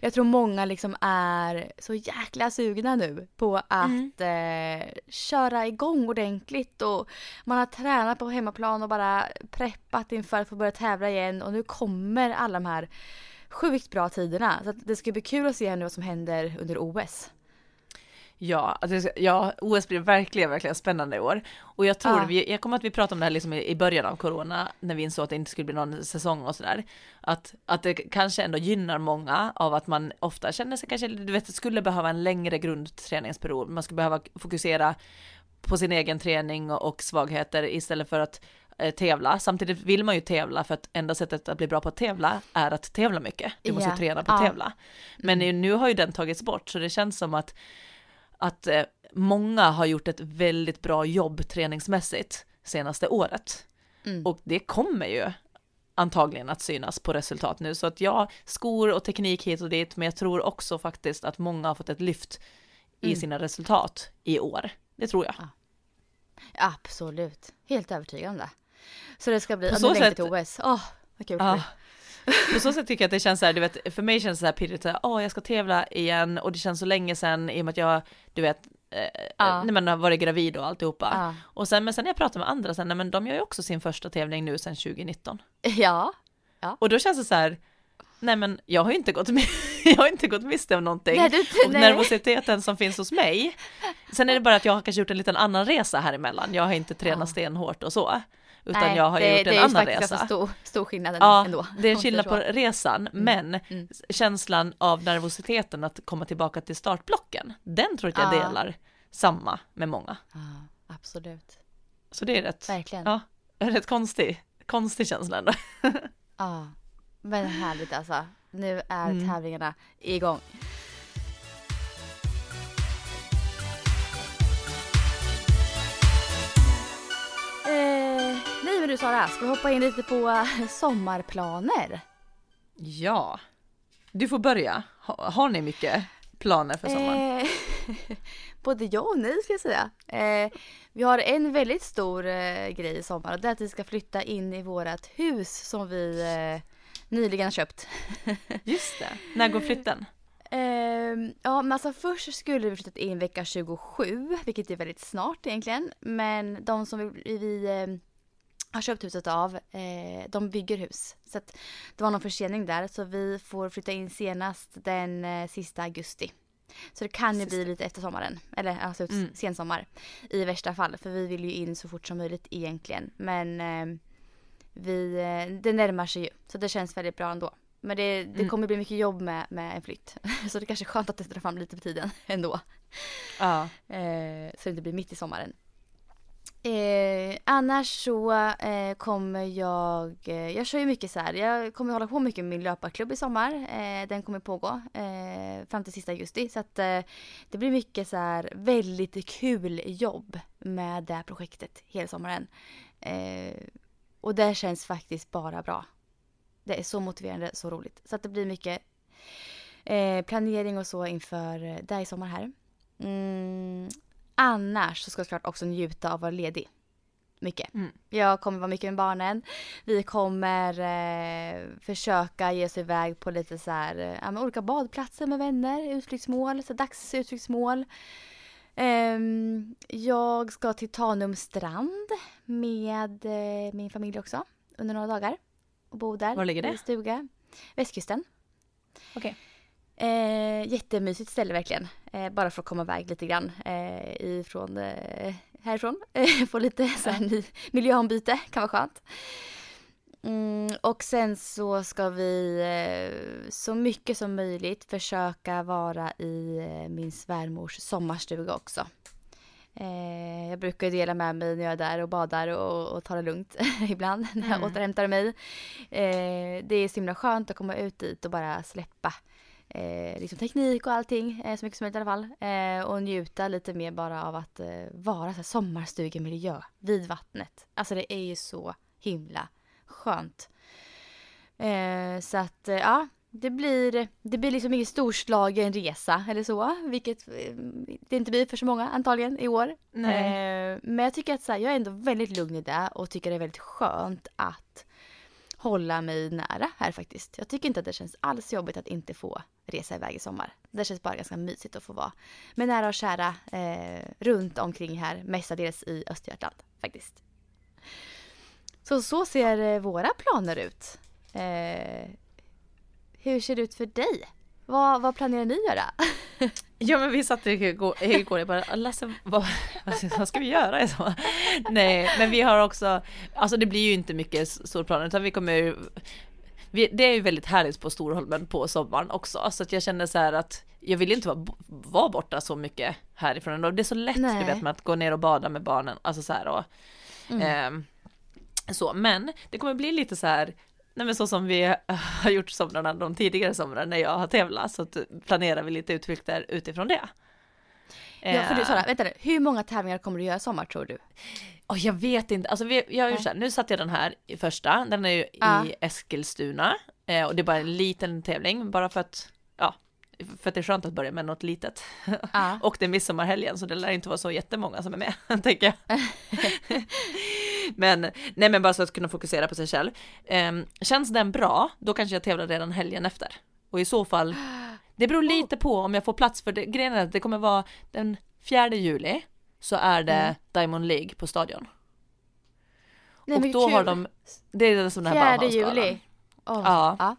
jag tror många liksom är så jäkla sugna nu på att eh, köra igång ordentligt. Och man har tränat på hemmaplan och bara preppat inför att få börja tävla igen. Och nu kommer alla de här sjukt bra tiderna. Så det ska bli kul att se nu vad som händer under OS. Ja, alltså, ja, OS blir verkligen, verkligen spännande i år. Och jag tror, Ja. vi, jag kommer att vi pratade om det här liksom i, i början av corona, när vi insåg att det inte skulle bli någon säsong och sådär. Att, att det kanske ändå gynnar många av att man ofta känner sig kanske, du vet, skulle behöva en längre grundträningsperiod. Man skulle behöva fokusera på sin egen träning och, och svagheter istället för att eh, tävla. Samtidigt vill man ju tävla för att enda sättet att bli bra på att tävla är att tävla mycket. Du måste träna på att Ja. tävla. Men nu- nu har ju den tagits bort så det känns som att att eh, många har gjort ett väldigt bra jobb träningsmässigt senaste året. Mm. Och det kommer ju antagligen att synas på resultat nu. Så att ja, skor och teknik hit och dit, men jag tror också faktiskt att många har fått ett lyft i Mm. sina resultat i år. Det tror jag. Absolut. Helt övertygad om det. Så det ska bli, På ja, så nu längtar till OS. Åh, vad kul Ja. På så sätt tycker jag att det känns så här, du vet, för mig känns det så här pirrigt, åh, jag ska tävla igen och det känns så länge sedan i och med att jag, du vet, eh, Ja. när man har varit gravid och alltihopa. Ja. Och sen, men sen när jag pratar med andra, sen, nej, men de gör ju också sin första tävling nu sedan 2019. Ja. Och då känns det så här, nej men jag har ju inte gått, jag har inte gått miste om någonting. Nej, du, och nej. nervositeten som finns hos mig. Sen är det bara att jag har kanske gjort en liten annan resa här emellan. Jag har inte tränat Ja. stenhårt och så. Utan Nej, jag har det, gjort det en är annan faktiskt resa. ganska stor, stor skillnad Ja, ändå. det är en skillnad på resan, men mm. känslan av nervositeten att komma tillbaka till startblocken, den tror jag Ja. delar samma med många. Ja, absolut. Så det är rätt, Verkligen. ja, rätt konstig, konstig känsla ändå. Ja, men härligt alltså. Nu är Mm. tävlingarna igång. Eh, nej men du Sara, ska vi hoppa in lite på eh, sommarplaner? Ja, du får börja. Ha, har ni mycket planer för sommaren? Eh, både ja och nej ska jag säga. Eh, vi har en väldigt stor eh, grej i sommar och det är att vi ska flytta in i vårt hus som vi eh, nyligen har köpt. Just det, när går flytten? Ehm, ja, men alltså först skulle vi flyttat in vecka 27, vilket är väldigt snart egentligen. Men de som vi, vi eh, har köpt huset av, eh, de bygger hus. Så att det var någon försening där, så vi får flytta in senast den eh, sista augusti. Så det kan ju bli Sista. lite efter sommaren, eller alltså Mm. sensommar i värsta fall. För vi vill ju in så fort som möjligt egentligen. Men eh, vi, det närmar sig ju, så det känns väldigt bra ändå. Men det, det Mm. kommer bli mycket jobb med, med en flytt. Så det kanske är skönt att det drar fram lite på tiden ändå. Ja, Eh, så det inte blir mitt i sommaren. Eh, annars så eh, kommer jag, eh, jag kör ju mycket så här, jag kommer hålla på mycket med min löparklubb i sommar. Eh, den kommer pågå eh, fram till sista augusti. Så att eh, det blir mycket så här väldigt kul jobb med det här projektet hela sommaren. Eh, och det känns faktiskt bara bra. Det är så motiverande, så roligt. Så att det blir mycket eh, planering och så inför eh, det i sommar här. Mm, Annars så ska jag såklart också njuta av att vara ledig. Mycket. Mm. Jag kommer vara mycket med barnen. Vi kommer eh, försöka ge oss iväg på lite så här, eh, ja, olika badplatser med vänner, utflyktsmål, så dagsutflyktsmål. Eh, jag ska till Tanum strand med eh, min familj också under några dagar. Och bo där. Var ligger det? I stuga. Västkusten. Okej. Okay. Eh, jättemysigt ställe verkligen. Eh, bara för att komma iväg lite grann eh, ifrån, eh, härifrån. Få lite så här, ny miljöombyte, kan vara skönt. Mm, och sen så ska vi eh, så mycket som möjligt försöka vara i eh, min svärmors sommarstuga också. Eh, jag brukar dela med mig när jag är där och badar och, och tar det lugnt ibland när jag mm. återhämtar mig. Eh, det är så himla skönt att komma ut dit och bara släppa eh, liksom teknik och allting, eh, så mycket som möjligt i alla fall. Eh, och njuta lite mer bara av att eh, vara så här sommarstugemiljö vid vattnet. Alltså det är ju så himla skönt. Eh, så att eh, ja, det blir, det blir liksom ingen storslagen resa eller så, vilket det inte blir för så många antagligen i år. men jag tycker att så här, jag är ändå väldigt lugn i det och tycker det är väldigt skönt att hålla mig nära här faktiskt. Jag tycker inte att det känns alls jobbigt att inte få resa iväg i sommar. Det känns bara ganska mysigt att få vara med nära och kära eh, runt omkring här, mestadels i Östergötland faktiskt. Så så ser eh, våra planer ut. Eh, hur ser det ut för dig? Vad, vad planerar ni göra? Ja men vi satt igår, igår och bara Lasse vad, vad ska vi göra? Så, nej men vi har också, alltså det blir ju inte mycket solplaner utan vi kommer vi, det är ju väldigt härligt på Storholmen på sommaren också. Så att jag känner så här att jag vill inte vara, vara borta så mycket härifrån och det är så lätt du vet med att gå ner och bada med barnen, alltså så här och mm. eh, så. Men det kommer bli lite så här Nej men så som vi har gjort somrarna de tidigare somrarna när jag har tävlat så planerar vi lite utflykter utifrån det. Ja för du Sara, vänta nu, hur många tävlingar kommer du göra i sommar tror du? Oh, jag vet inte, alltså vi, jag här, nu satte jag den här i första, den är ju ja. i Eskilstuna eh, och det är bara en liten tävling bara för att, ja, för att det är skönt att börja med något litet. Ja. och det är midsommarhelgen så det lär inte vara så jättemånga som är med, tänker jag. Men, nej men bara så att kunna fokusera på sig själv. Um, känns den bra, då kanske jag tävlar redan helgen efter. Och i så fall, det beror lite på om jag får plats för det. Grejen är att det kommer vara den 4 juli så är det mm. Diamond League på stadion. Nej, och då kul. har de, det är som den här 4 juli. Oh. Ja. ja.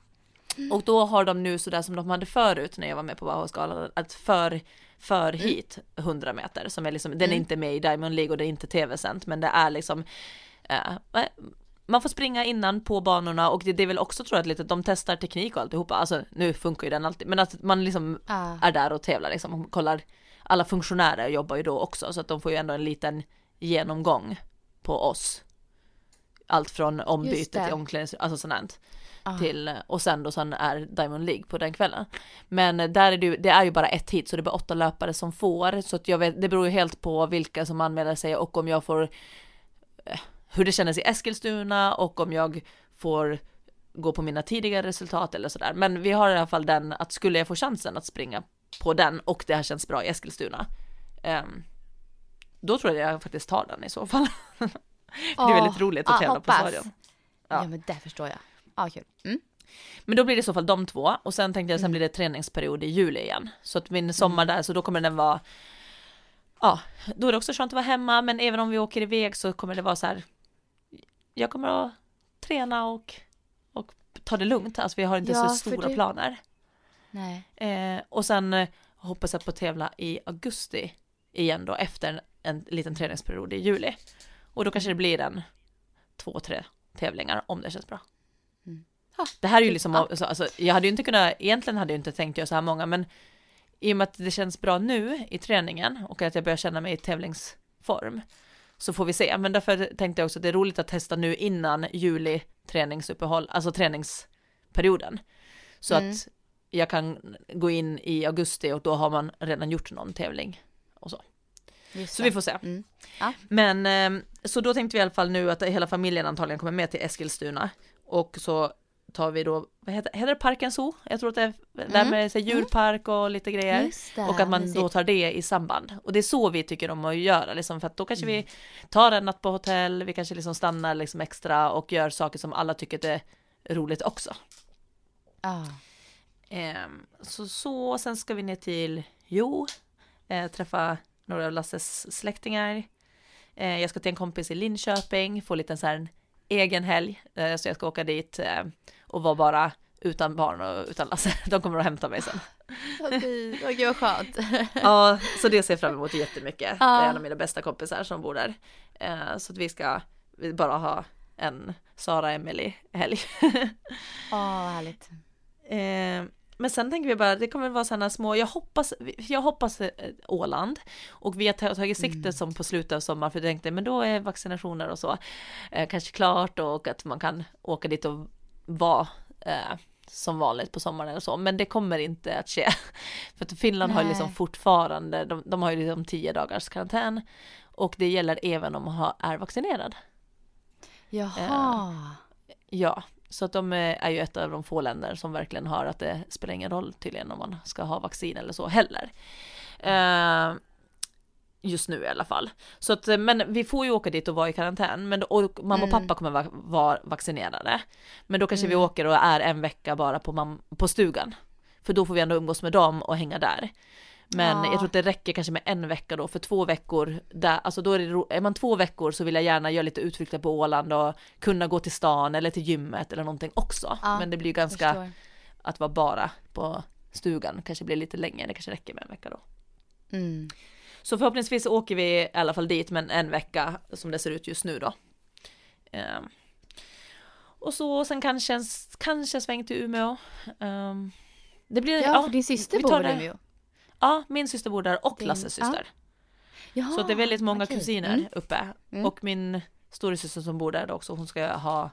Och då har de nu sådär som de hade förut när jag var med på Bauhausgalan, att för, för mm. hit 100 meter som är liksom, den är mm. inte med i Diamond League och det är inte tv-sänt men det är liksom äh, man får springa innan på banorna och det, det är väl också tror jag lite, de testar teknik och alltihopa, alltså nu funkar ju den alltid, men att man liksom ah. är där och tävlar liksom och kollar, alla funktionärer jobbar ju då också så att de får ju ändå en liten genomgång på oss. Allt från ombyte till omklädningsrum, alltså sånt ah. till, och sen då sen är Diamond League på den kvällen. Men där är det, det är ju bara ett hit så det är bara åtta löpare som får, så att jag vet, det beror ju helt på vilka som anmäler sig och om jag får eh, hur det kändes i Eskilstuna och om jag får gå på mina tidigare resultat eller sådär. Men vi har i alla fall den att skulle jag få chansen att springa på den och det här känns bra i Eskilstuna. Um, då tror jag jag faktiskt tar den i så fall. det är väldigt roligt att tävla på stadion. Ja. ja men det förstår jag. Ja kul. Mm. Men då blir det i så fall de två och sen tänkte jag sen mm. blir det träningsperiod i juli igen. Så att min sommar mm. där så då kommer den vara Ja, då är det också skönt att vara hemma men även om vi åker iväg så kommer det vara så här jag kommer att träna och, och ta det lugnt. Alltså vi har inte ja, så stora det... planer. Nej. Eh, och sen eh, hoppas jag på att tävla i augusti igen då efter en, en liten träningsperiod i juli. Och då kanske det blir en två, tre tävlingar om det känns bra. Mm. Ja, det här är ju liksom, alltså, alltså, jag hade ju inte kunnat, egentligen hade jag inte tänkt göra så här många, men i och med att det känns bra nu i träningen och att jag börjar känna mig i tävlingsform Så får vi se, men därför tänkte jag också att det är roligt att testa nu innan juli träningsuppehåll, alltså träningsperioden. Så Mm. att jag kan gå in i augusti och då har man redan gjort någon tävling och så. Just Så det. vi får se. Mm. Ja. Men eh, så då tänkte vi i alla fall nu att hela familjen antagligen kommer med till Eskilstuna och så tar vi då, vad heter, heter det Parken Zoo? Jag tror att det är där Mm. med så här, djurpark och lite grejer. Det, Och att man då tar det i samband. Och det är så vi tycker om att göra, liksom, för att då kanske Mm. vi tar en natt på hotell, vi kanske liksom stannar liksom extra och gör saker som alla tycker är roligt också. Ja. Ehm, så, så, sen ska vi ner till Jo, eh, träffa några av Lasses släktingar. Eh, jag ska till en kompis i Linköping, få lite så här en egen helg, eh, så jag ska åka dit eh, och vara bara utan barn och utan Lasse. De kommer att hämta mig sen. Åh, gud vad skönt. Ja, så det ser jag fram emot jättemycket. Det Ja. är en av mina bästa kompisar som bor där. Eh, så att vi ska bara ha en Sara Emily helg. Åh, vad härligt. Eh, men sen tänker vi bara, det kommer vara sådana små, jag hoppas, jag hoppas eh, Åland. Och vi har ta- tagit sikte som på slutet av sommaren för jag tänkte, men då är vaccinationer och så eh, kanske klart och att man kan åka dit och vara eh, som vanligt på sommaren och så. Men det kommer inte att ske. För att Finland har ju liksom Nej. fortfarande, de, de har ju liksom 10 dagars karantän. Och det gäller även om man är vaccinerad. Jaha. Ja, så att de eh, är ju ett av de få länder som verkligen har att det spelar ingen roll tydligen om man ska ha vaccin eller så heller. Eh, just nu i alla fall. Så att, eh, men vi får ju åka dit och vara i karantän, men då, och mamma och Mm. pappa kommer vara, vara vaccinerade. Men då kanske vi Mm. åker och är en vecka bara på, mam- på stugan. För då får vi ändå umgås med dem och hänga där. Men Ja. jag tror att det räcker kanske med en vecka då, för två veckor, där, alltså då är, det, är man två veckor så vill jag gärna göra lite utflykter på Åland och kunna gå till stan eller till gymmet eller någonting också. Ja, Men det blir ju ganska, Förstår. att vara bara på stugan kanske blir lite längre, det kanske räcker med en vecka då. Mm. Så förhoppningsvis åker vi i alla fall dit, men en vecka som det ser ut just nu då. Ehm. och så sen kanske, kanske sväng till Umeå. Ehm, det blir, Ja, för din syster bor i Umeå. Ja, min syster bor där och Lasses ja. syster. Jaha, Så det är väldigt många okej. kusiner Mm. uppe. Mm. Och min storasyster som bor där också, hon ska ha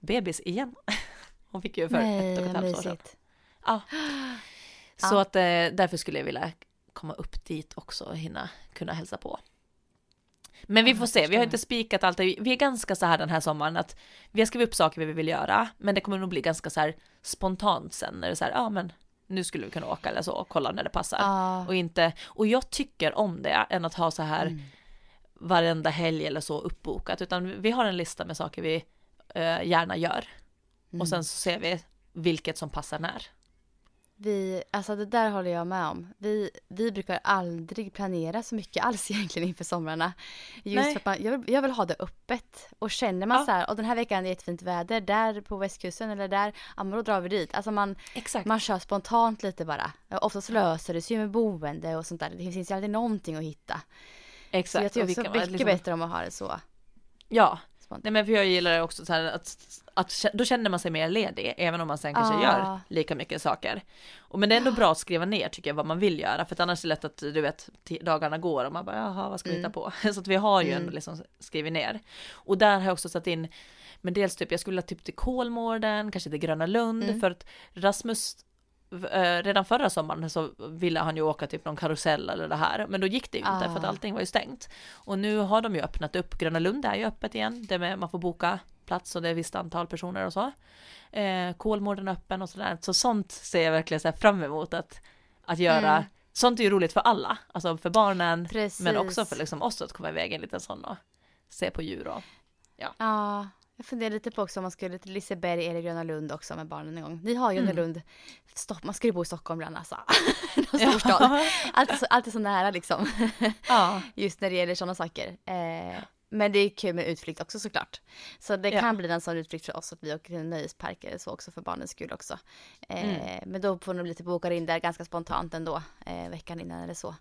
bebis igen. Hon fick ju för ett Nej, och ett halvt år sedan. Ja. Så Ja. att eh, därför skulle jag vilja komma upp dit också och hinna kunna hälsa på. Men vi Ja, får se, vi har inte spikat allt. Vi är ganska så här den här sommaren att vi har skrivit upp saker vi vill göra, men det kommer nog bli ganska så här spontant sen när det är så här, ja men nu skulle vi kunna åka eller så och kolla när det passar. Ja. Och inte, och jag tycker om det än att ha så här Mm. varenda helg eller så uppbokat, utan vi har en lista med saker vi eh, gärna gör. Mm. Och sen så ser vi vilket som passar när. Vi, alltså det där håller jag med om. Vi, vi brukar aldrig planera så mycket alls egentligen inför somrarna. Just Nej. för att man, jag, vill, jag vill ha det öppet. Och känner man Ja. så här, och den här veckan är det jättefint väder, där på västkusten eller där, ja men då drar vi dit. Alltså man, Exakt. man kör spontant lite bara. Oftast löser det sig ju med boende och sånt där. Det finns ju alltid någonting att hitta. Så Exakt. jag tycker också mycket liksom- bättre om att ha det så Ja, nej men för jag gillar det också så här att, att då känner man sig mer ledig, även om man sen kanske Ah. gör lika mycket saker. Och men det är ändå bra att skriva ner tycker jag vad man vill göra, för att annars är det lätt att du vet dagarna går och man bara jaha vad ska vi hitta på? Så att vi har ju Mm. ändå liksom skrivit ner. Och där har jag också satt in, men dels typ jag skulle vilja typ till Kolmården, kanske till Gröna Lund, Mm. för att Rasmus redan förra sommaren så ville han ju åka typ någon karusell eller det här, men då gick det ju inte för att Ah. allting var ju stängt. Och nu har de ju öppnat upp, Gröna Lund är ju öppet igen, det med man får boka plats och det är ett visst antal personer och så. Eh, Kolmården är öppen och sådär, så sånt ser jag verkligen så fram emot att, att göra. Mm. Sånt är ju roligt för alla, alltså för barnen, Precis. men också för liksom oss att komma iväg en liten sån och se på djur och Ja, jag funderar lite på också om man skulle till Liseberg eller Gröna Lund också med barnen en gång. Ni har ju Gröna Mm. Lund. Stopp, man ju bo i Stockholm ibland alltså. Någon storstad. Alltid så, alltid så nära liksom. ja. Just när det gäller sådana saker. Eh, men det är kul med utflykt också såklart. Så det Ja. kan bli en sån utflykt för oss att vi åker till en nöjespark eller så också för barnens skull också. Eh, Mm. Men då får nog lite bokar in där ganska spontant ändå. Eh, veckan innan eller så.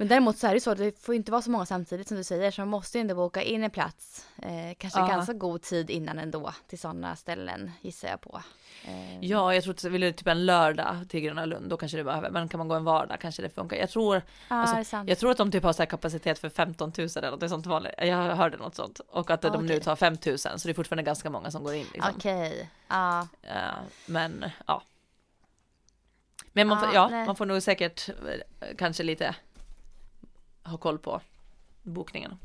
Men däremot så är det så att det får inte vara så många samtidigt som du säger så man måste ändå boka in en plats. Eh, kanske Ja. ganska god tid innan ändå till sådana ställen gissar jag på. Eh, Ja, jag tror att vill du typ en lördag till Gröna Lund, då kanske det behöver, men kan man gå en vardag kanske det funkar. Jag tror, ja, alltså, jag tror att de typ har så här kapacitet för 15 000 eller något sånt vanligt. Jag hörde något sånt. Och att de nu okej. tar 5 000, så det är fortfarande ganska många som går in. Liksom. Okej, ja. Eh, men ja. Men man, Ja, får, ja, nej. man får nog säkert eh, kanske lite ha koll på bokningen.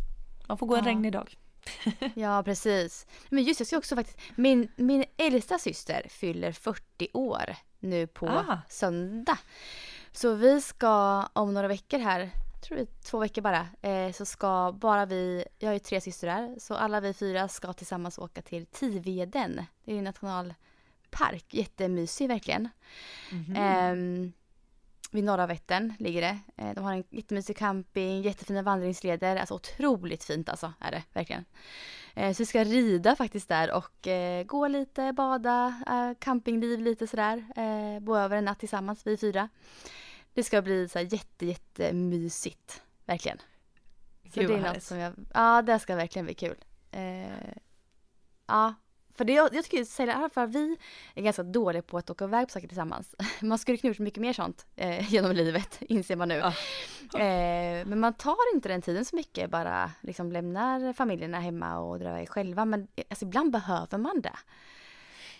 Man får gå en Ja. regnig dag. Ja, precis. Men just jag ska också faktiskt, min, min äldsta syster fyller 40 år nu på Ah. söndag. Så vi ska om några veckor här, tror är två veckor bara, eh, så ska bara vi, jag har ju tre systrar, så alla vi fyra ska tillsammans åka till Tiveden. Det är en nationalpark, jättemysig verkligen. Ehm, vid norra Vättern ligger det. Eh, De har en jättemysig camping, jättefina vandringsleder. Alltså otroligt fint alltså, är det verkligen. Eh, Så vi ska rida faktiskt där och eh, gå lite, bada, campingliv lite sådär. Bo över en natt tillsammans, vi fyra. Det ska bli så här jätte, jättemysigt. Verkligen. Så Gud, det är något som jag, ja det ska verkligen bli kul. Ja, för det, jag, jag tycker alla fall vi är ganska dåliga på att åka iväg på saker tillsammans. Man skulle kunna gjort mycket mer sånt eh, genom livet, inser man nu. Ja. Eh, men man tar inte den tiden så mycket, bara liksom lämnar familjerna hemma och drar iväg själva. Men alltså, ibland behöver man det.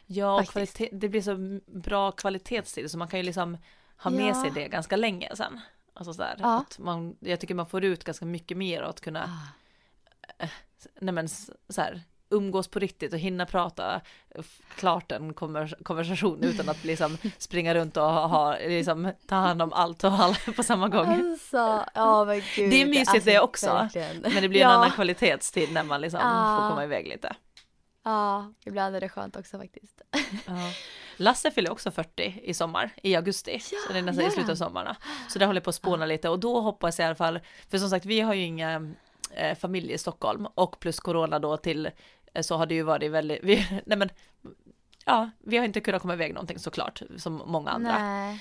Ja, och kvalitet, det blir så bra kvalitetstid så man kan ju liksom ha med Ja. sig det ganska länge sen. Alltså så där, Ja. att man, jag tycker man får ut ganska mycket mer och att kunna Ah. nej men, s- så här, umgås på riktigt och hinna prata klart en konvers- konversation utan att liksom springa runt och ha, liksom, ta hand om allt och alla på samma gång. Alltså, ja men gud. Det är mysigt det också. verkligen. Men det blir en Ja. annan kvalitetstid när man liksom Ja. får komma iväg lite. Ja, ibland är det skönt också faktiskt. Lasse fyller också 40 i sommar, i augusti. så det är nästan gör i slutet av sommaren. Så det håller på att spåna lite och då hoppas jag i alla fall, för som sagt vi har ju inga eh, familj i Stockholm och plus corona då till så har det ju varit väldigt, vi, nej men ja, vi har inte kunnat komma iväg någonting såklart som många andra. Nej.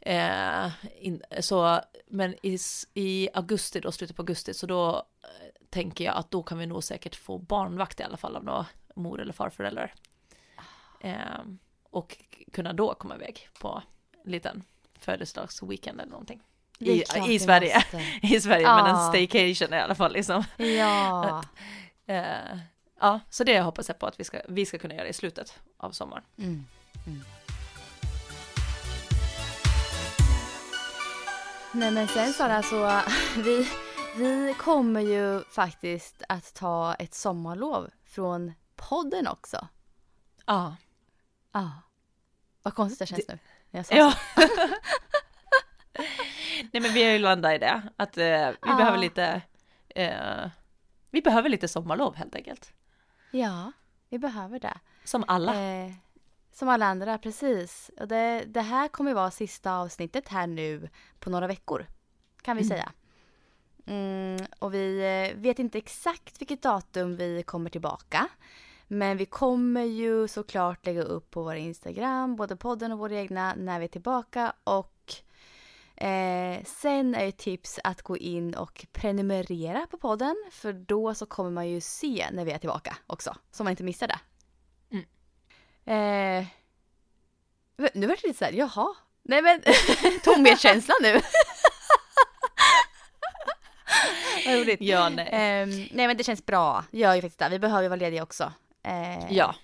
Eh, in, så, men i, i augusti då, slutet på augusti, så då eh, tänker jag att då kan vi nog säkert få barnvakt i alla fall av några mor eller farföräldrar. Eh, och kunna då komma iväg på en liten födelsedagsweekend eller någonting. I, i Sverige, i Sverige, men en Ja. staycation i alla fall liksom. Ja. Eh, ja, så det hoppas jag på att vi ska, vi ska kunna göra i slutet av sommaren. Mm. Mm. Nej men sen Sara så vi, vi kommer ju faktiskt att ta ett sommarlov från podden också. Ja, Ja. Vad konstigt det känns nu. när jag sa Ja. Nej men vi har ju landat i det, att eh, vi Ja. behöver lite, eh, vi behöver lite sommarlov helt enkelt. Ja, vi behöver det. Som alla. Eh, som alla andra, precis. Och det, det här kommer vara sista avsnittet här nu på några veckor. Kan vi Mm. säga. Mm, och vi eh, vet inte exakt vilket datum vi kommer tillbaka. Men vi kommer ju såklart lägga upp på vår Instagram, både podden och våra egna, när vi är tillbaka. Och eh, sen är ju tips att gå in och prenumerera på podden. För då så kommer man ju se när vi är tillbaka också. Så man inte missar det. Eh, men nu vart det lite såhär, jaha. Nej men, tomhetskänsla nu. Vad roligt. Ja, nej. Ehm, nej men det känns bra. Gör ju faktiskt det. Vi behöver vara lediga också. Eh, Ja,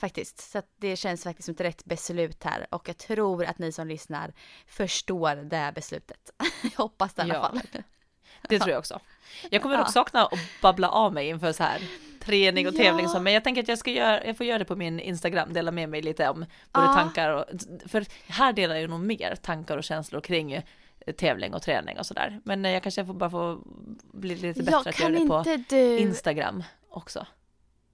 Faktiskt. Så det känns faktiskt som ett rätt beslut här. Och jag tror att ni som lyssnar förstår det här beslutet. jag hoppas det i alla Ja. fall. det tror jag också. Jag kommer Ja. dock sakna att babbla av mig inför så här träning och Ja. tävling så, men jag tänker att jag ska göra, jag får göra det på min Instagram, dela med mig lite om både Ja. tankar och, för här delar jag nog mer tankar och känslor kring eh, tävling och träning och sådär. Men eh, jag kanske får bara få bli lite bättre Jag att göra det på du... Instagram också.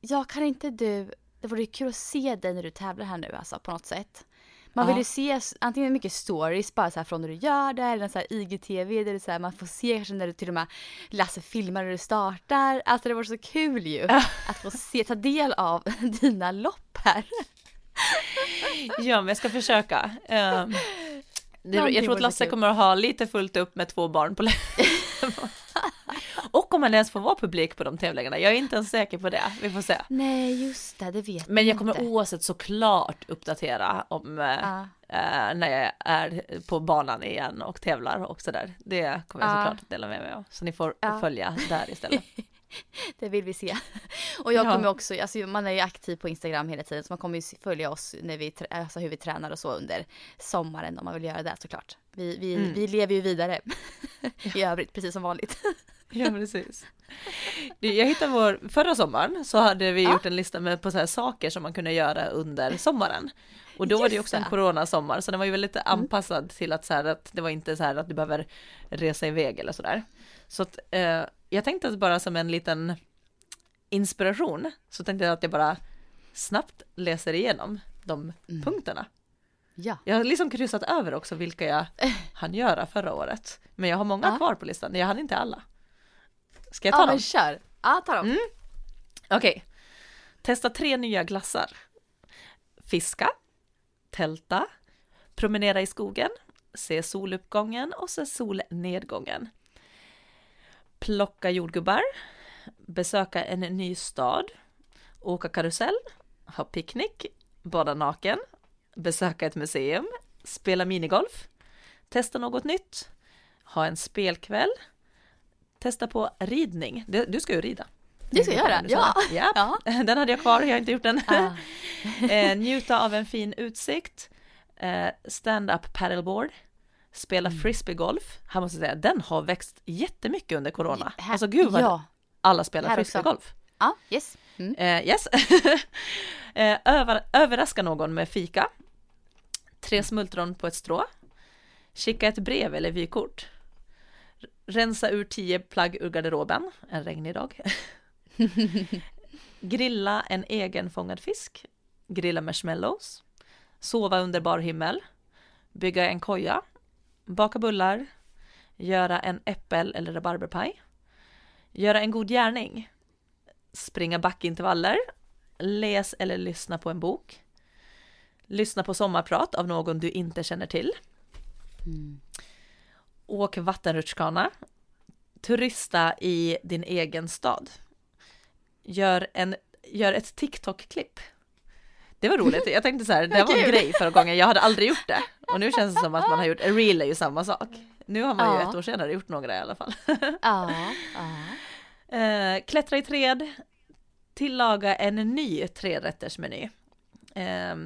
Ja, kan inte du... Det vore kul att se dig när du tävlar här nu alltså på något sätt. Man vill ju se antingen mycket stories bara så här från när du gör det eller så här IGTV där det så här, man får se kanske när du till och med Lasse filmar när du startar. Alltså det vore så kul ju att få se, ta del av dina lopp här. Ja, men jag ska försöka. Ehm, Det, jag tror att Lasse kommer att ha lite fullt upp med två barn på Och om han ens får vara publik på de tävlingarna. Jag är inte ens säker på det. Vi får se. Nej, just det, det vet Men jag man kommer inte. oavsett såklart uppdatera om Ja. eh, när jag är på banan igen och tävlar och sådär. Det kommer jag Ja. såklart dela med mig av. Så ni får Ja. följa där istället. Det vill vi se. Och jag Ja. kommer också, alltså man är ju aktiv på Instagram hela tiden så man kommer ju följa oss när vi, alltså hur vi tränar och så under sommaren om man vill göra det såklart. Vi, vi, Mm. vi lever ju vidare i övrigt, precis som vanligt. Ja, precis. Jag hittade vår, förra sommaren så hade vi Ja. gjort en lista med på så här saker som man kunde göra under sommaren. Och då var det Just också en coronasommar, så den var ju väldigt anpassad till att, så här, att det var inte så här att du behöver resa iväg eller sådär. Så att eh, jag tänkte att bara som en liten inspiration så tänkte jag att jag bara snabbt läser igenom de punkterna. Ja. Jag har liksom kryssat över också vilka jag hann göra förra året. Men jag har många Ja. kvar på listan, jag hann inte alla. Ska jag ta Ja, dem? men kör. Ja, ta dem. Mm. Okej. Testa tre nya glassar. Fiska, tälta, promenera i skogen, se soluppgången och se solnedgången. Plocka jordgubbar, besöka en ny stad, åka karusell, ha picknick, bada naken, besöka ett museum, spela minigolf, testa något nytt, ha en spelkväll, testa på ridning. Du ska ju rida. Det ska jag göra, ja. ja. Den hade jag kvar, jag har inte gjort den. Ah. eh, njuta av en fin utsikt, eh, stand-up paddleboard, spela Mm. frisbeegolf. Här måste jag säga, den har växt jättemycket under corona. Alltså gud vad Ja, alla spelar frisbeegolf. ja yes. Mm. Eh, yes. över, överraska någon med fika. Tre smultron på ett strå. Skicka ett brev eller vykort. Rensa ur tio plagg ur garderoben, en regnig dag. Grilla en egen fångad fisk. Grilla marshmallows. Sova under bar himmel. Bygga en koja. Baka bullar. Göra en äppel eller rabarberpaj. Göra en god gärning. Springa backintervaller. Läs eller lyssna på en bok. Lyssna på sommarprat av någon du inte känner till. Åk vattenrutschkana. Turista i din egen stad. Gör, en, gör ett TikTok-klipp. Det var roligt. Jag tänkte så här, det var en grej förra gången. Jag hade aldrig gjort det. Och nu känns det som att man har gjort, en reel är ju samma sak. Nu har man ju Ja. ett år senare gjort några i alla fall. Ja, ja. Eh, klättra i träd, tillaga en ny trerättersmeny. Eh,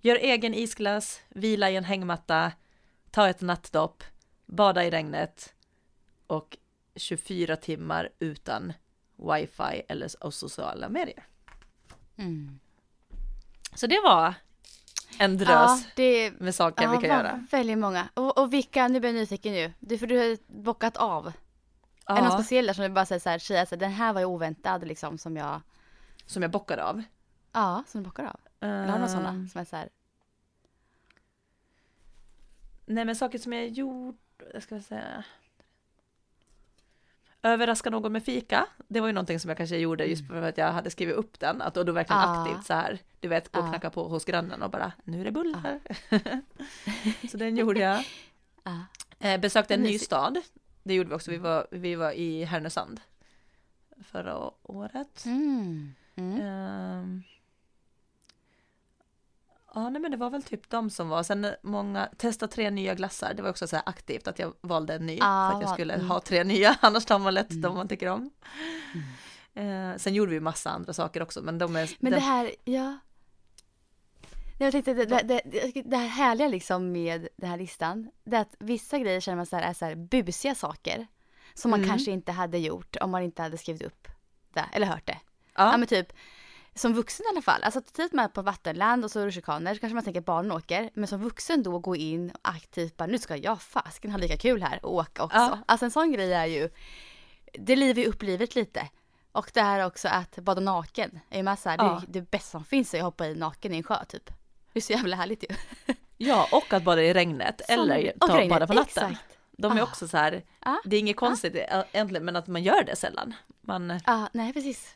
gör egen isglass, vila i en hängmatta, ta ett nattdopp, bada i regnet och 24 timmar utan wifi eller sociala medier. Mm. Så det var en drös ja det med saker ja, vi kan göra. Väldigt många. Och, och vilka, nu blir jag nyfiken nu. Du, för du har bockat av. Är det någon Ja, speciell som du bara säger så här, tjejer, alltså, den här var ju oväntad liksom som jag, som jag bockade av. ja, som du bockar av. Eller har du några sådana Ehm, som är så här, Nej men saker som jag gjort, jag ska säga. Överraska någon med fika, det var ju någonting som jag kanske gjorde just för att jag hade skrivit upp den, att och då verkligen Ah. aktivt så här, du vet, gå och Ah. knacka på hos grannen och bara, nu är det bullar. så den gjorde jag. ja. Eh, besökte en ny stad, det gjorde vi också, vi var, vi var i Härnösand förra året. Mm. Mm. Ehm. Ja, nej men det var väl typ de som var. Sen många, testa tre nya glassar. Det var också så här aktivt att jag valde en ny. Ah, för att jag skulle mm. ha tre nya, annars tar man lätt de man tycker om. Eh, sen gjorde vi massa andra saker också, men de är... Men det här, ja. Nej, Jag tänkte, det, det, det, det här härliga liksom med den här listan, det är att vissa grejer känner man så här, är så här busiga saker som man Mm. kanske inte hade gjort om man inte hade skrivit upp det, eller hört det. ja, Ja men typ, som vuxen i alla fall. Alltså tid med på vattenland och så rutschkanor så kanske man tänker att barnen åker. Men som vuxen då gå in och aktivt bara nu ska jag fasken ha lika kul här och åka också. Ja. Alltså en sån grej är ju, det livar ju upp livet lite. Och det här också att bada naken är ju med så här, Ja. det det bästa som finns är att hoppa i naken i en sjö typ. Det är så jävla härligt ju. ja, och att bada i regnet eller och ta, regnet, bada på natten. exakt. De är Ah. också så här, Ja. det är inget konstigt e- egentligen, men att man gör det sällan. Man, Ja, nej precis.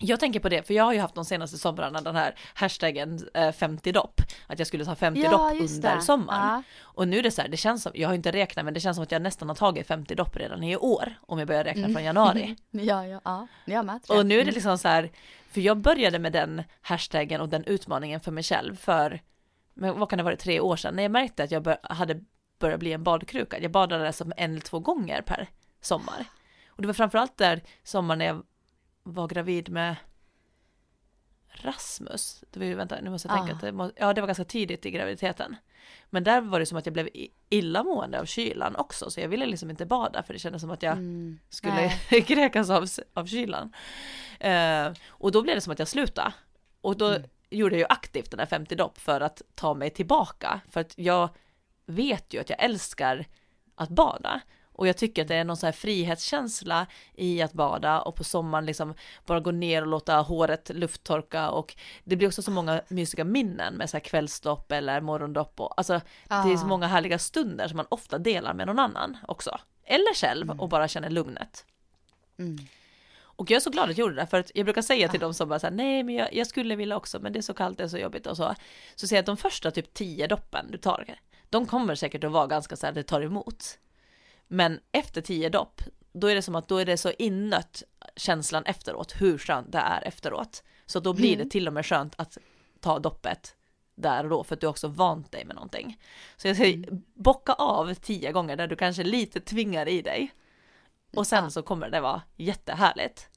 Jag tänker på det, för jag har ju haft de senaste somrarna den här hashtaggen eh, 50 dopp, att jag skulle ta 50 Ja, dopp under det. sommaren. Ja. Och nu är det så här, det känns som, jag har inte räknat men det känns som att jag nästan har tagit 50 dopp redan i år, om jag börjar räkna från januari. Ja, ja, ja. Jag med. Och nu är det liksom så här, för jag började med den hashtaggen och den utmaningen för mig själv för, men vad kan det vara, tre år sedan, när jag märkte att jag bör, hade börjat bli en badkruka. Jag badade som en eller två gånger per sommar. Och det var framförallt där sommaren när jag var gravid med Rasmus. Det var ju, vänta, nu måste jag tänka Ah. att det, må, ja, det var ganska tidigt i graviditeten. Men där var det som att jag blev illamående av kylan också, så jag ville liksom inte bada för det kändes som att jag Mm. skulle kräkas av, av kylan. Eh, och då blev det som att jag slutade. Och då Mm. gjorde jag ju aktivt den här 50 dopp för att ta mig tillbaka. För att jag vet ju att jag älskar att bada. Och jag tycker att det är någon sån här frihetskänsla i att bada och på sommaren liksom bara gå ner och låta håret lufttorka och det blir också så många mysiga minnen med så här kvällsdopp eller morgondopp och alltså det är så Ah. många härliga stunder som man ofta delar med någon annan också. Eller själv och bara känner lugnet. Mm. Och jag är så glad att jag gjorde det, för att jag brukar säga till dem som bara säger nej men jag, jag skulle vilja också, men det är så kallt, det är så jobbigt och så. Så säger jag att de första typ tio doppen du tar, de kommer säkert att vara ganska så här, det tar emot. Men efter tio dopp, då är det som att då är det så innött känslan efteråt, hur skönt det är efteråt. Så då blir det till och med skönt att ta doppet där och då, för att du också vant dig med någonting. Så jag säger, bocka av tio gånger där du kanske lite tvingar i dig. Och sen Ja. så kommer det vara jättehärligt.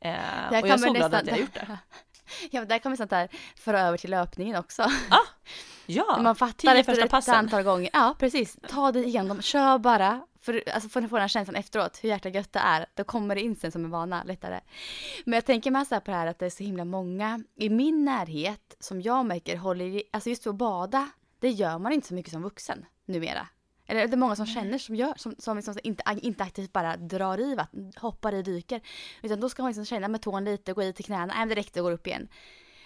Eh, Jag och jag är så glad att jag har gjort det. Ja, där kommer sånt där föra över till löpningen också. Ja, Man fattar efter första ett passen. antal gånger. Ja, precis. Ta det igenom, kör bara. För, alltså, för att få den här känslan efteråt, hur jäkla gött det är. Då kommer det in sen som en vana lättare. Men jag tänker med så här på det här att det är så himla många i min närhet som jag märker håller i, alltså just för att bada, det gör man inte så mycket som vuxen numera. Eller det är många som känner som gör, som, som liksom inte, inte aktivt bara drar i vatten, hoppar i, dyker. Utan då ska man liksom känna med tån lite, gå i till knäna, nej men det räckte och går upp igen.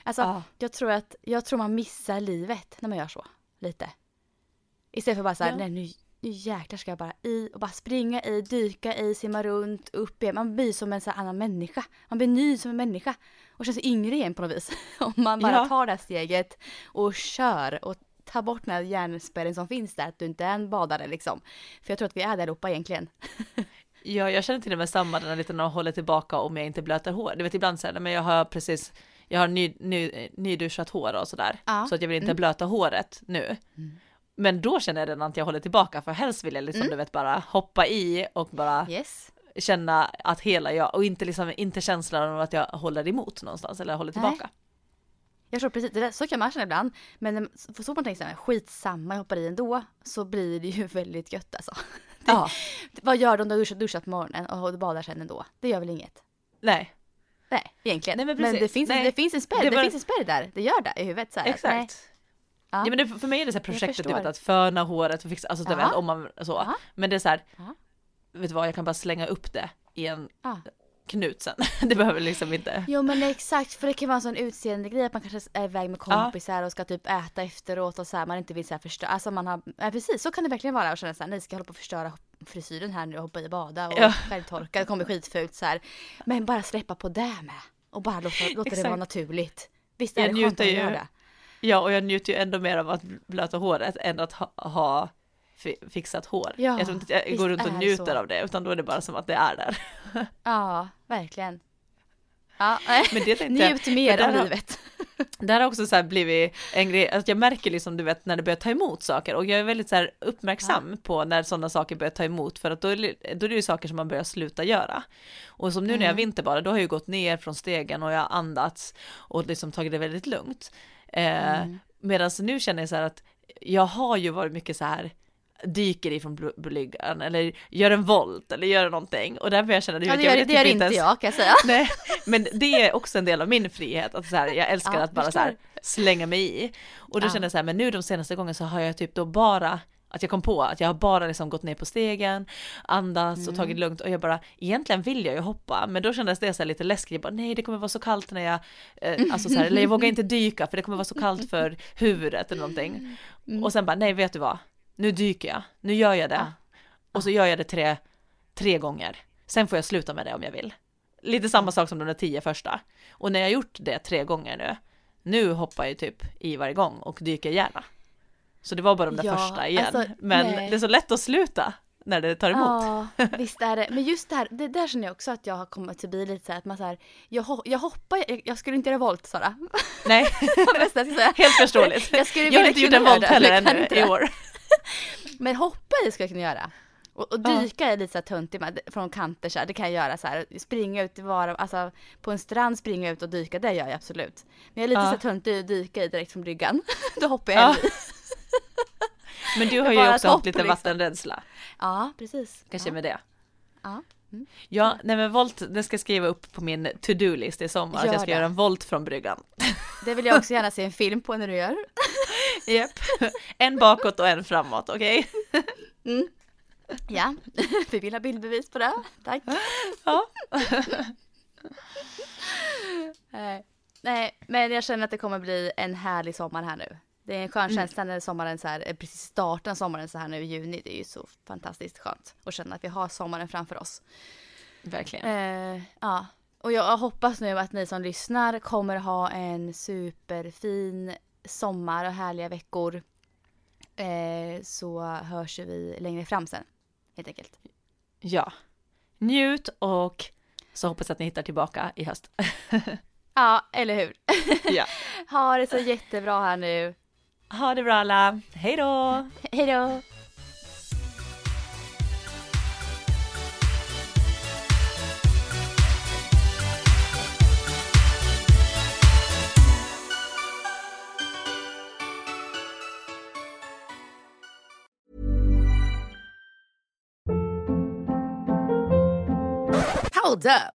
Alltså Ja. jag tror att, jag tror man missar livet när man gör så, lite. Istället för bara så här, Ja. nej nu, nu jäklar ska jag bara i och bara springa i, dyka i, simma runt, upp igen. Man blir som en så här annan människa. Man blir ny som en människa. Och känns yngre igen på något vis. Om man bara Ja. tar det här steget och kör och tar bort den här hjärnspärren som finns där, att du inte är en badare liksom. För jag tror att vi är där allihopa egentligen. Ja, jag känner till och med samma den här lite när jag håller tillbaka om jag inte blöter hår. Du vet ibland säger men jag har precis, jag har ny, ny, nyduschat hår och sådär. Ja. Så att jag vill inte Mm. blöta håret nu. Men då känner jag redan att jag håller tillbaka för helst vill jag liksom Mm. du vet bara hoppa i och bara Yes. känna att hela jag, och inte liksom, inte känslan av att jag håller emot någonstans eller håller Nej. tillbaka. Jag tror precis, det där, så kan man känna ibland. Men när- så man tänker såhär, skitsamma, jag hoppar i ändå. Så blir det ju väldigt gött alltså. Det, Ja, Vad gör du om du har duschat, duschat på morgonen och badar sen ändå? Det gör väl inget? nej, Nej, egentligen. Nej, men men det finns, Nej. det finns en spärr, Det det, finns en spärr där. Det gör det i huvudet så här. att, nej. exakt. Ja. Ja. men det, för mig är det så här projektet du vet, att föna håret och fixa, alltså du vet om man så. Men det är så här, vet du vad, jag kan bara slänga upp det i en knut sen. det behöver liksom inte. Jo men exakt, för det kan vara en sån utseende grej att man kanske är iväg med kompisar och ska typ äta efteråt och så här, man inte vill så här förstöra, alltså man har, ja precis så kan det verkligen vara och känna såhär, nej ska jag hålla på att förstöra frisyren här nu och hoppa i och bada och Ja. självtorka, det kommer skitfult så här. Men bara släppa på det med och bara låta, låta det vara naturligt. Visst är Jag det skönt att göra det? Ja, och jag njuter ju ändå mer av att blöta håret än att ha, ha fi- fixat hår. Ja, jag tror inte att jag går runt och njuter så. av det, utan då är det bara som att det är där. Ja, verkligen. Ja, Men det tänkte njut mer av livet. Det här har också så blivit en grej, att jag märker liksom du vet när det börjar ta emot saker och jag är väldigt så uppmärksam på när sådana saker börjar ta emot för att då då är det ju saker som man börjar sluta göra. Och som nu när jag Mm. vinterbadar, då har jag ju gått ner från stegen och jag har andats och liksom tagit det väldigt lugnt. Eh, Mm. Medan nu känner jag så här att jag har ju varit mycket så här dyker ifrån bl- bryggan eller gör en volt eller gör någonting och där börjar jag känna, du Ja, det jag gör, vill det gör typ inte ens- jag kan jag säga. Nej, men det är också en del av min frihet, att så här, jag älskar Ja, att bara så här, slänga mig i. Och då Ja. kände jag så här, men nu de senaste gångerna så har jag typ då bara, att jag kom på att jag har bara liksom gått ner på stegen, andats Mm. och tagit lugnt och jag bara, egentligen vill jag ju hoppa, men då kändes det så här lite läskigt, jag bara nej det kommer vara så kallt när jag, eh, alltså så här, eller jag vågar inte dyka för det kommer vara så kallt för huvudet eller någonting. Mm. Och sen bara, nej vet du vad, nu dyker jag, nu gör jag det. Ja. Och så gör jag det tre, tre gånger. Sen får jag sluta med det om jag vill. Lite samma sak som de där tio första. Och när jag gjort det tre gånger nu, nu hoppar jag typ i varje gång och dyker gärna. Så det var bara de där Ja, första igen. alltså, Men nej. det är så lätt att sluta när det tar emot. Ja, visst är det. Men just det här, det där känner jag också att jag har kommit förbi lite så här att man så här, jag, ho- jag hoppar, jag, jag skulle inte göra volt Sara. Nej, helt förståeligt. Jag skulle Jag har inte gjort en volt heller ännu i år. Men hoppa i skulle jag kunna göra. Och, och Ja. dyka är lite så töntig med, från kanter så här, det kan jag göra så här. Springa ut i var, alltså på en strand, springa ut och dyka, det gör jag absolut. Men jag är lite Ja. så töntig att dyka i direkt från bryggan. Då hoppar jag Ja. i. Men du har ju också haft lite liksom. vattenrädsla. Ja, precis. Kanske ja. med det. Ja. Ja, nej men volt, det ska jag skriva upp på min to-do-list i sommar, att Gör jag ska det. göra en volt från bryggan. Det vill jag också gärna se en film på när du gör. Japp. En bakåt och en framåt, okej? Ja, vi vill ha bildbevis på det. Tack. Ja. Nej. Nej, men jag känner att det kommer bli en härlig sommar här nu. Det är en skön känsla när sommaren så här, eh, precis starten sommaren så här nu i juni. Det är ju så fantastiskt skönt att känna att vi har sommaren framför oss. Verkligen. Eh, ja, och jag hoppas nu att ni som lyssnar kommer ha en superfin sommar och härliga veckor. Eh, så hörs vi längre fram sen, helt enkelt. Ja. Njut och så hoppas jag att ni hittar tillbaka i höst. Ja, eller hur? Ja. ha det så jättebra här nu. Ha det bra alla. Hej då! Hej då! Hold up.